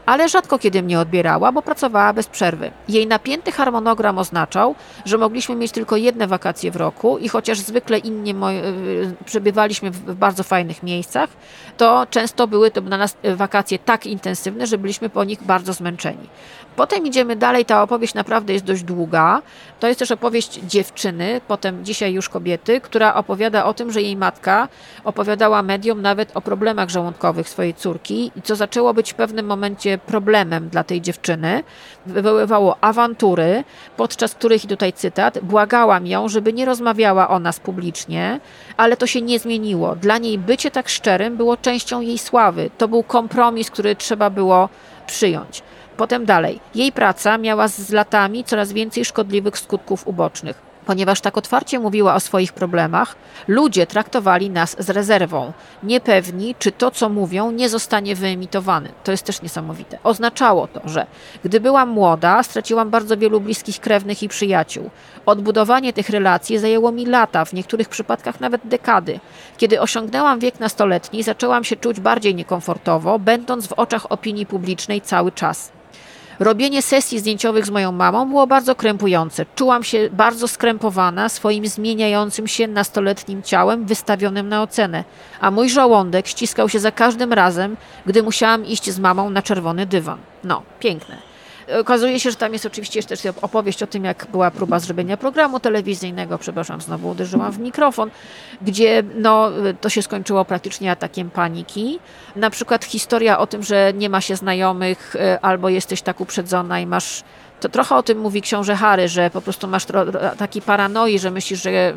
Speaker 1: ale rzadko kiedy mnie odbierała, bo pracowała bez przerwy. Jej napięty harmonogram oznaczał, że mogliśmy mieć tylko jedne wakacje w roku i chociaż zwykle inni y, przebywaliśmy w bardzo fajnych miejscach, to często były to dla nas wakacje tak intensywne, że byliśmy po nich bardzo zmęczeni. Potem idziemy dalej, ta opowieść naprawdę jest dość długa. To jest też opowieść dziewczyny, potem dzisiaj już kobiety, która opowiada o tym, że jej matka opowiadała mediom nawet o problemach żołądkowych swojej córki co zaczęło być w pewnym momencie problemem dla tej dziewczyny. Wywoływało awantury, podczas których, i tutaj cytat, błagałam ją, żeby nie rozmawiała o nas publicznie, ale to się nie zmieniło. Dla niej bycie tak szczerym było częścią jej sławy. To był kompromis, który trzeba było przyjąć. Potem dalej. Jej praca miała z latami coraz więcej szkodliwych skutków ubocznych. Ponieważ tak otwarcie mówiła o swoich problemach, ludzie traktowali nas z rezerwą, niepewni, czy to, co mówią, nie zostanie wyemitowane. To jest też niesamowite. Oznaczało to, że gdy byłam młoda, straciłam bardzo wielu bliskich krewnych i przyjaciół. Odbudowanie tych relacji zajęło mi lata, w niektórych przypadkach nawet dekady. Kiedy osiągnęłam wiek nastoletni, zaczęłam się czuć bardziej niekomfortowo, będąc w oczach opinii publicznej cały czas. Robienie sesji zdjęciowych z moją mamą było bardzo krępujące. Czułam się bardzo skrępowana swoim zmieniającym się nastoletnim ciałem wystawionym na ocenę, a mój żołądek ściskał się za każdym razem, gdy musiałam iść z mamą na czerwony dywan. No, piękne. Okazuje się, że tam jest oczywiście też opowieść o tym, jak była próba zrobienia programu telewizyjnego, przepraszam, znowu uderzyłam w mikrofon, gdzie no, to się skończyło praktycznie atakiem paniki. Na przykład historia o tym, że nie ma się znajomych e, albo jesteś tak uprzedzona i masz to trochę o tym mówi książę Harry, że po prostu masz taki paranoi, że myślisz, że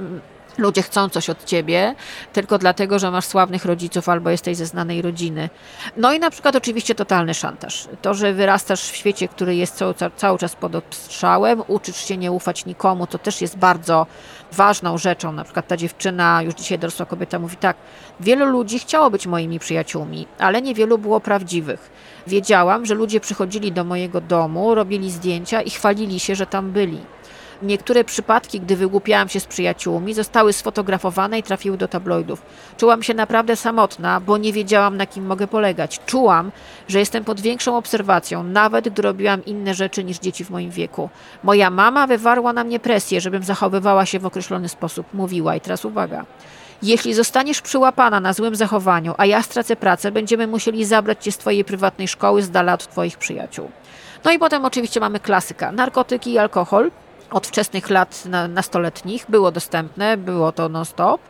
Speaker 1: Ludzie chcą coś od ciebie tylko dlatego, że masz sławnych rodziców albo jesteś ze znanej rodziny. No i na przykład oczywiście totalny szantaż. To, że wyrastasz w świecie, który jest cały, cały czas pod obstrzałem, uczysz się nie ufać nikomu, to też jest bardzo ważną rzeczą. Na przykład ta dziewczyna, już dzisiaj dorosła kobieta, mówi tak: Wielu ludzi chciało być moimi przyjaciółmi, ale niewielu było prawdziwych. Wiedziałam, że ludzie przychodzili do mojego domu, robili zdjęcia i chwalili się, że tam byli. Niektóre przypadki, gdy wygłupiałam się z przyjaciółmi, zostały sfotografowane i trafiły do tabloidów. Czułam się naprawdę samotna, bo nie wiedziałam, na kim mogę polegać. Czułam, że jestem pod większą obserwacją, nawet gdy robiłam inne rzeczy niż dzieci w moim wieku. Moja mama wywarła na mnie presję, żebym zachowywała się w określony sposób. Mówiła, i teraz uwaga. Jeśli zostaniesz przyłapana na złym zachowaniu, a ja stracę pracę, będziemy musieli zabrać cię z twojej prywatnej szkoły z dala od twoich przyjaciół. No i potem oczywiście mamy klasyka. Narkotyki i alkohol od wczesnych lat nastoletnich było dostępne, było to non-stop.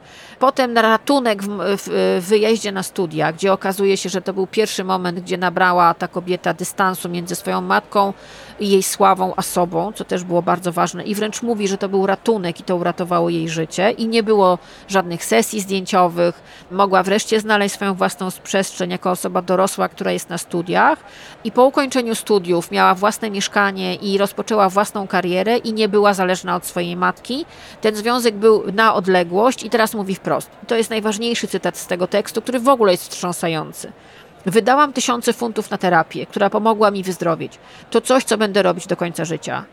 Speaker 1: Potem na ratunek w, w, wyjeździe na studia, gdzie okazuje się, że to był pierwszy moment, gdzie nabrała ta kobieta dystansu między swoją matką i jej sławą, a sobą, co też było bardzo ważne. I wręcz mówi, że to był ratunek i to uratowało jej życie. I nie było żadnych sesji zdjęciowych. Mogła wreszcie znaleźć swoją własną przestrzeń jako osoba dorosła, która jest na studiach. I po ukończeniu studiów miała własne mieszkanie i rozpoczęła własną karierę i nie była zależna od swojej matki. Ten związek był na odległość i teraz mówi wprost. To jest najważniejszy cytat z tego tekstu, który w ogóle jest wstrząsający. Wydałam tysiące funtów na terapię, która pomogła mi wyzdrowieć. To coś, co będę robić do końca życia.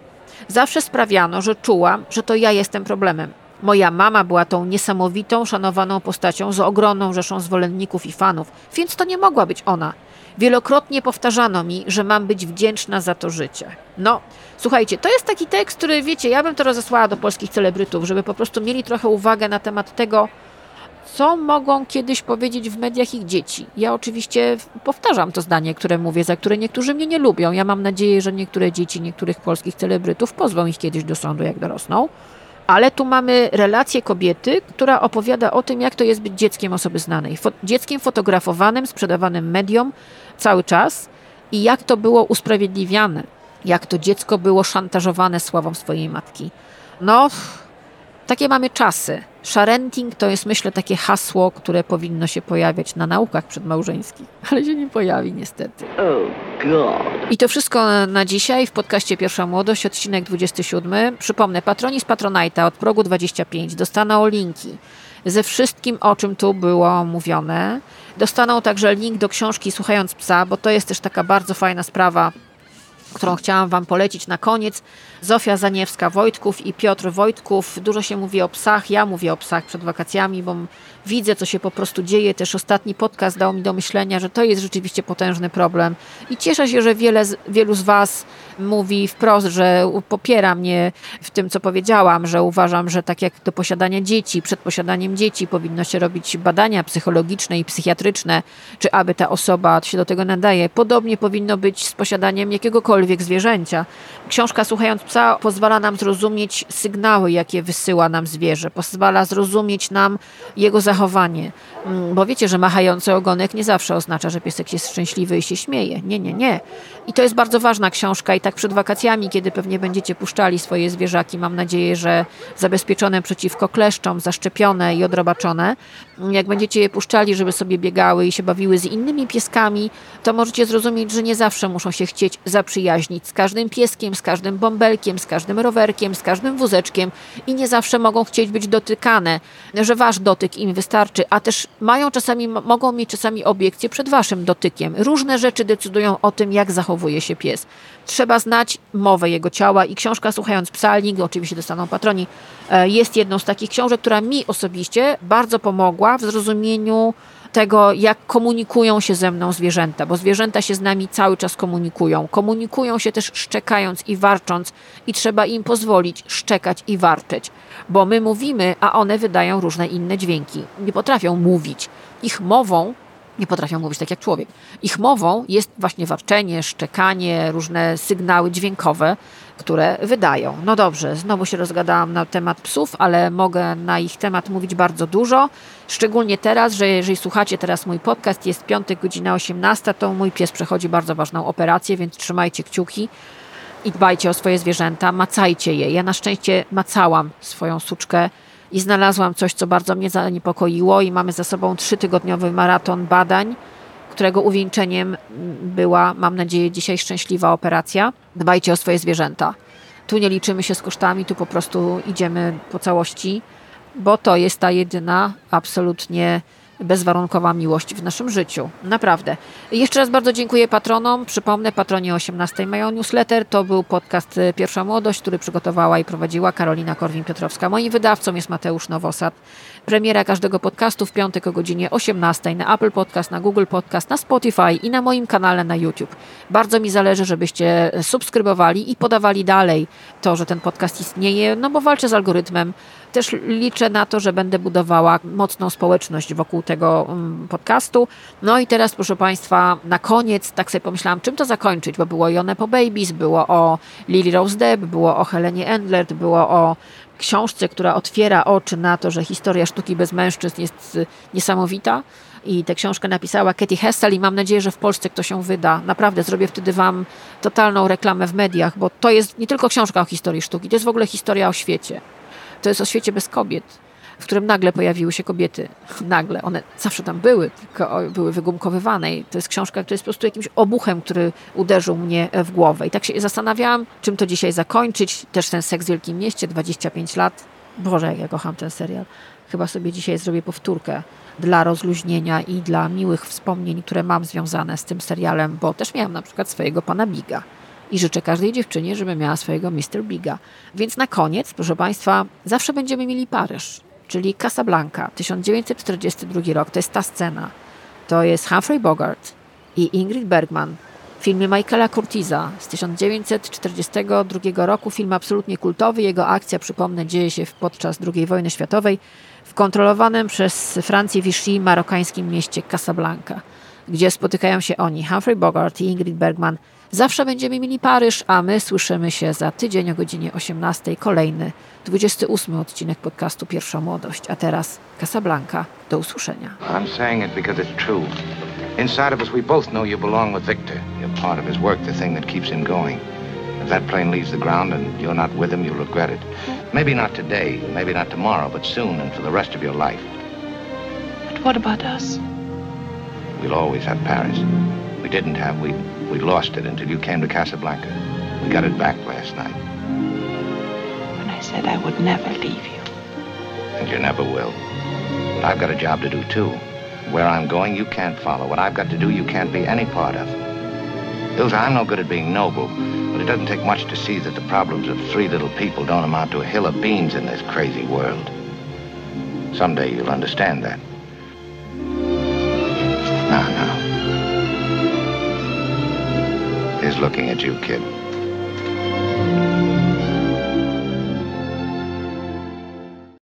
Speaker 1: Zawsze sprawiano, że czułam, że to ja jestem problemem. Moja mama była tą niesamowitą, szanowaną postacią z ogromną rzeszą zwolenników i fanów, więc to nie mogła być ona. Wielokrotnie powtarzano mi, że mam być wdzięczna za to życie. No, słuchajcie, to jest taki tekst, który wiecie, ja bym to rozesłała do polskich celebrytów, żeby po prostu mieli trochę uwagę na temat tego, co mogą kiedyś powiedzieć w mediach ich dzieci. Ja oczywiście powtarzam to zdanie, które mówię, za które niektórzy mnie nie lubią. Ja mam nadzieję, że niektóre dzieci niektórych polskich celebrytów pozwą ich kiedyś do sądu, jak dorosną. Ale tu mamy relację kobiety, która opowiada o tym, jak to jest być dzieckiem osoby znanej. Fo dzieckiem fotografowanym, sprzedawanym mediom cały czas i jak to było usprawiedliwiane, jak to dziecko było szantażowane sławą swojej matki. No, takie mamy czasy. Sharenting to jest, myślę, takie hasło, które powinno się pojawiać na naukach przedmałżeńskich, ale się nie pojawi niestety. Oh God. I to wszystko na dzisiaj w podcaście Pierwsza Młodość, odcinek 27. Przypomnę, patroni z Patronite'a od progu 25 dostaną linki ze wszystkim, o czym tu było mówione. Dostaną także link do książki Słuchając Psa, bo to jest też taka bardzo fajna sprawa, którą chciałam Wam polecić na koniec. Zofia Zaniewska-Wojtków i Piotr Wojtków. Dużo się mówi o psach. Ja mówię o psach przed wakacjami, bo widzę, co się po prostu dzieje. Też ostatni podcast dał mi do myślenia, że to jest rzeczywiście potężny problem. I cieszę się, że wiele, wielu z Was mówi wprost, że popiera mnie w tym, co powiedziałam, że uważam, że tak jak do posiadania dzieci, przed posiadaniem dzieci powinno się robić badania psychologiczne i psychiatryczne, czy aby ta osoba się do tego nadaje. Podobnie powinno być z posiadaniem jakiegokolwiek zwierzęcia. Książka Słuchając psa pozwala nam zrozumieć sygnały, jakie wysyła nam zwierzę, pozwala zrozumieć nam jego zachowanie. Mm, Bo wiecie, że machający ogonek nie zawsze oznacza, że piesek jest szczęśliwy i się śmieje. Nie, nie, nie. I to jest bardzo ważna książka i tak przed wakacjami, kiedy pewnie będziecie puszczali swoje zwierzaki, mam nadzieję, że zabezpieczone przeciwko kleszczom, zaszczepione i odrobaczone, jak będziecie je puszczali, żeby sobie biegały i się bawiły z innymi pieskami, to możecie zrozumieć, że nie zawsze muszą się chcieć zaprzyjaźnić z każdym pieskiem, z każdym bąbelkiem, z każdym rowerkiem, z każdym wózeczkiem i nie zawsze mogą chcieć być dotykane, że wasz dotyk im wystarczy, a też mają czasami, mogą mieć czasami obiekcje przed waszym dotykiem. Różne rzeczy decydują o tym, jak zachowuje się pies. Trzeba znać mowę jego ciała i książka Słuchając psa, link oczywiście dostaną patroni, e, jest jedną z takich książek, która mi osobiście bardzo pomogła w zrozumieniu tego, jak komunikują się ze mną zwierzęta, bo zwierzęta się z nami cały czas komunikują. Komunikują się też szczekając i warcząc, i trzeba im pozwolić szczekać i warczeć, bo my mówimy, a one wydają różne inne dźwięki. Nie potrafią mówić. Ich mową nie potrafią mówić tak jak człowiek. Ich mową jest właśnie warczenie, szczekanie, różne sygnały dźwiękowe, które wydają. No dobrze, znowu się rozgadałam na temat psów, ale mogę na ich temat mówić bardzo dużo. Szczególnie teraz, że jeżeli słuchacie teraz mój podcast, jest piątek, godzina 18, to mój pies przechodzi bardzo ważną operację, więc trzymajcie kciuki i dbajcie o swoje zwierzęta, macajcie je. Ja na szczęście macałam swoją suczkę i znalazłam coś, co bardzo mnie zaniepokoiło i mamy za sobą trzytygodniowy maraton badań, którego uwieńczeniem była, mam nadzieję, dzisiaj szczęśliwa operacja. Dbajcie o swoje zwierzęta. Tu nie liczymy się z kosztami, tu po prostu idziemy po całości, bo to jest ta jedyna absolutnie bezwarunkowa miłość w naszym życiu. Naprawdę. Jeszcze raz bardzo dziękuję patronom. Przypomnę, patronie 18 mają newsletter. To był podcast y, Pierwsza Młodość, który przygotowała i prowadziła Karolina Korwin-Piotrowska. Moim wydawcą jest Mateusz Nowosad. Premiera każdego podcastu w piątek o godzinie 18 na Apple Podcast, na Google Podcast, na Spotify i na moim kanale na YouTube. Bardzo mi zależy, żebyście subskrybowali i podawali dalej to, że ten podcast istnieje, no bo walczę z algorytmem. Też liczę na to, że będę budowała mocną społeczność wokół tego mm, podcastu. No i teraz, proszę Państwa, na koniec tak sobie pomyślałam, czym to zakończyć, bo było o Nepo Babies, było o Lily Rose Depp, było o Helenie Endler, było o książce, która otwiera oczy na to, że historia sztuki bez mężczyzn jest y, niesamowita. I tę książkę napisała Katie Hessel i mam nadzieję, że w Polsce ktoś ją wyda. Naprawdę zrobię wtedy Wam totalną reklamę w mediach, bo to jest nie tylko książka o historii sztuki, to jest w ogóle historia o świecie. To jest o świecie bez kobiet, w którym nagle pojawiły się kobiety. Nagle. One zawsze tam były, tylko były wygumkowywane. I to jest książka, która jest po prostu jakimś obuchem, który uderzył mnie w głowę. I tak się zastanawiałam, czym to dzisiaj zakończyć. Też ten seks w Wielkim Mieście, 25 lat. Boże, jak ja kocham ten serial. Chyba sobie dzisiaj zrobię powtórkę dla rozluźnienia i dla miłych wspomnień, które mam związane z tym serialem, bo też miałam na przykład swojego pana Biga. I życzę każdej dziewczynie, żeby miała swojego Mr. Biga. Więc na koniec, proszę Państwa, zawsze będziemy mieli Paryż, czyli Casablanca, 1942 rok. To jest ta scena. To jest Humphrey Bogart i Ingrid Bergman w filmie Michaela Curtiza z 1942 roku. Film absolutnie kultowy. Jego akcja, przypomnę, dzieje się podczas II wojny światowej w kontrolowanym przez Francję Vichy marokańskim mieście Casablanca, gdzie spotykają się oni, Humphrey Bogart i Ingrid Bergman. Zawsze będziemy mieli Paryż, a my słyszymy się za tydzień o godzinie 18. Kolejny, 28 odcinek podcastu Pierwsza Młodość. A teraz Casablanca. Do usłyszenia.
Speaker 13: I'm saying it because it's true. Inside of us, we both know you belong with Victor. You're part of his work, the thing that keeps him going. If that plane leaves the ground and you're not with him, you'll regret it. Maybe not today, maybe not tomorrow, but soon and for the rest of your life.
Speaker 14: But what about us?
Speaker 13: We'll always have Paris. We didn't have, we, we lost it until you came to Casablanca. We got it back last night.
Speaker 14: When I said I would never leave you.
Speaker 13: And you never will. But I've got a job to do, too. Where I'm going, you can't follow. What I've got to do, you can't be any part of. Ilsa, I'm no good at being noble, but it doesn't take much to see that the problems of three little people don't amount to a hill of beans in this crazy world. Someday you'll understand that. Now, now is looking at you, kid.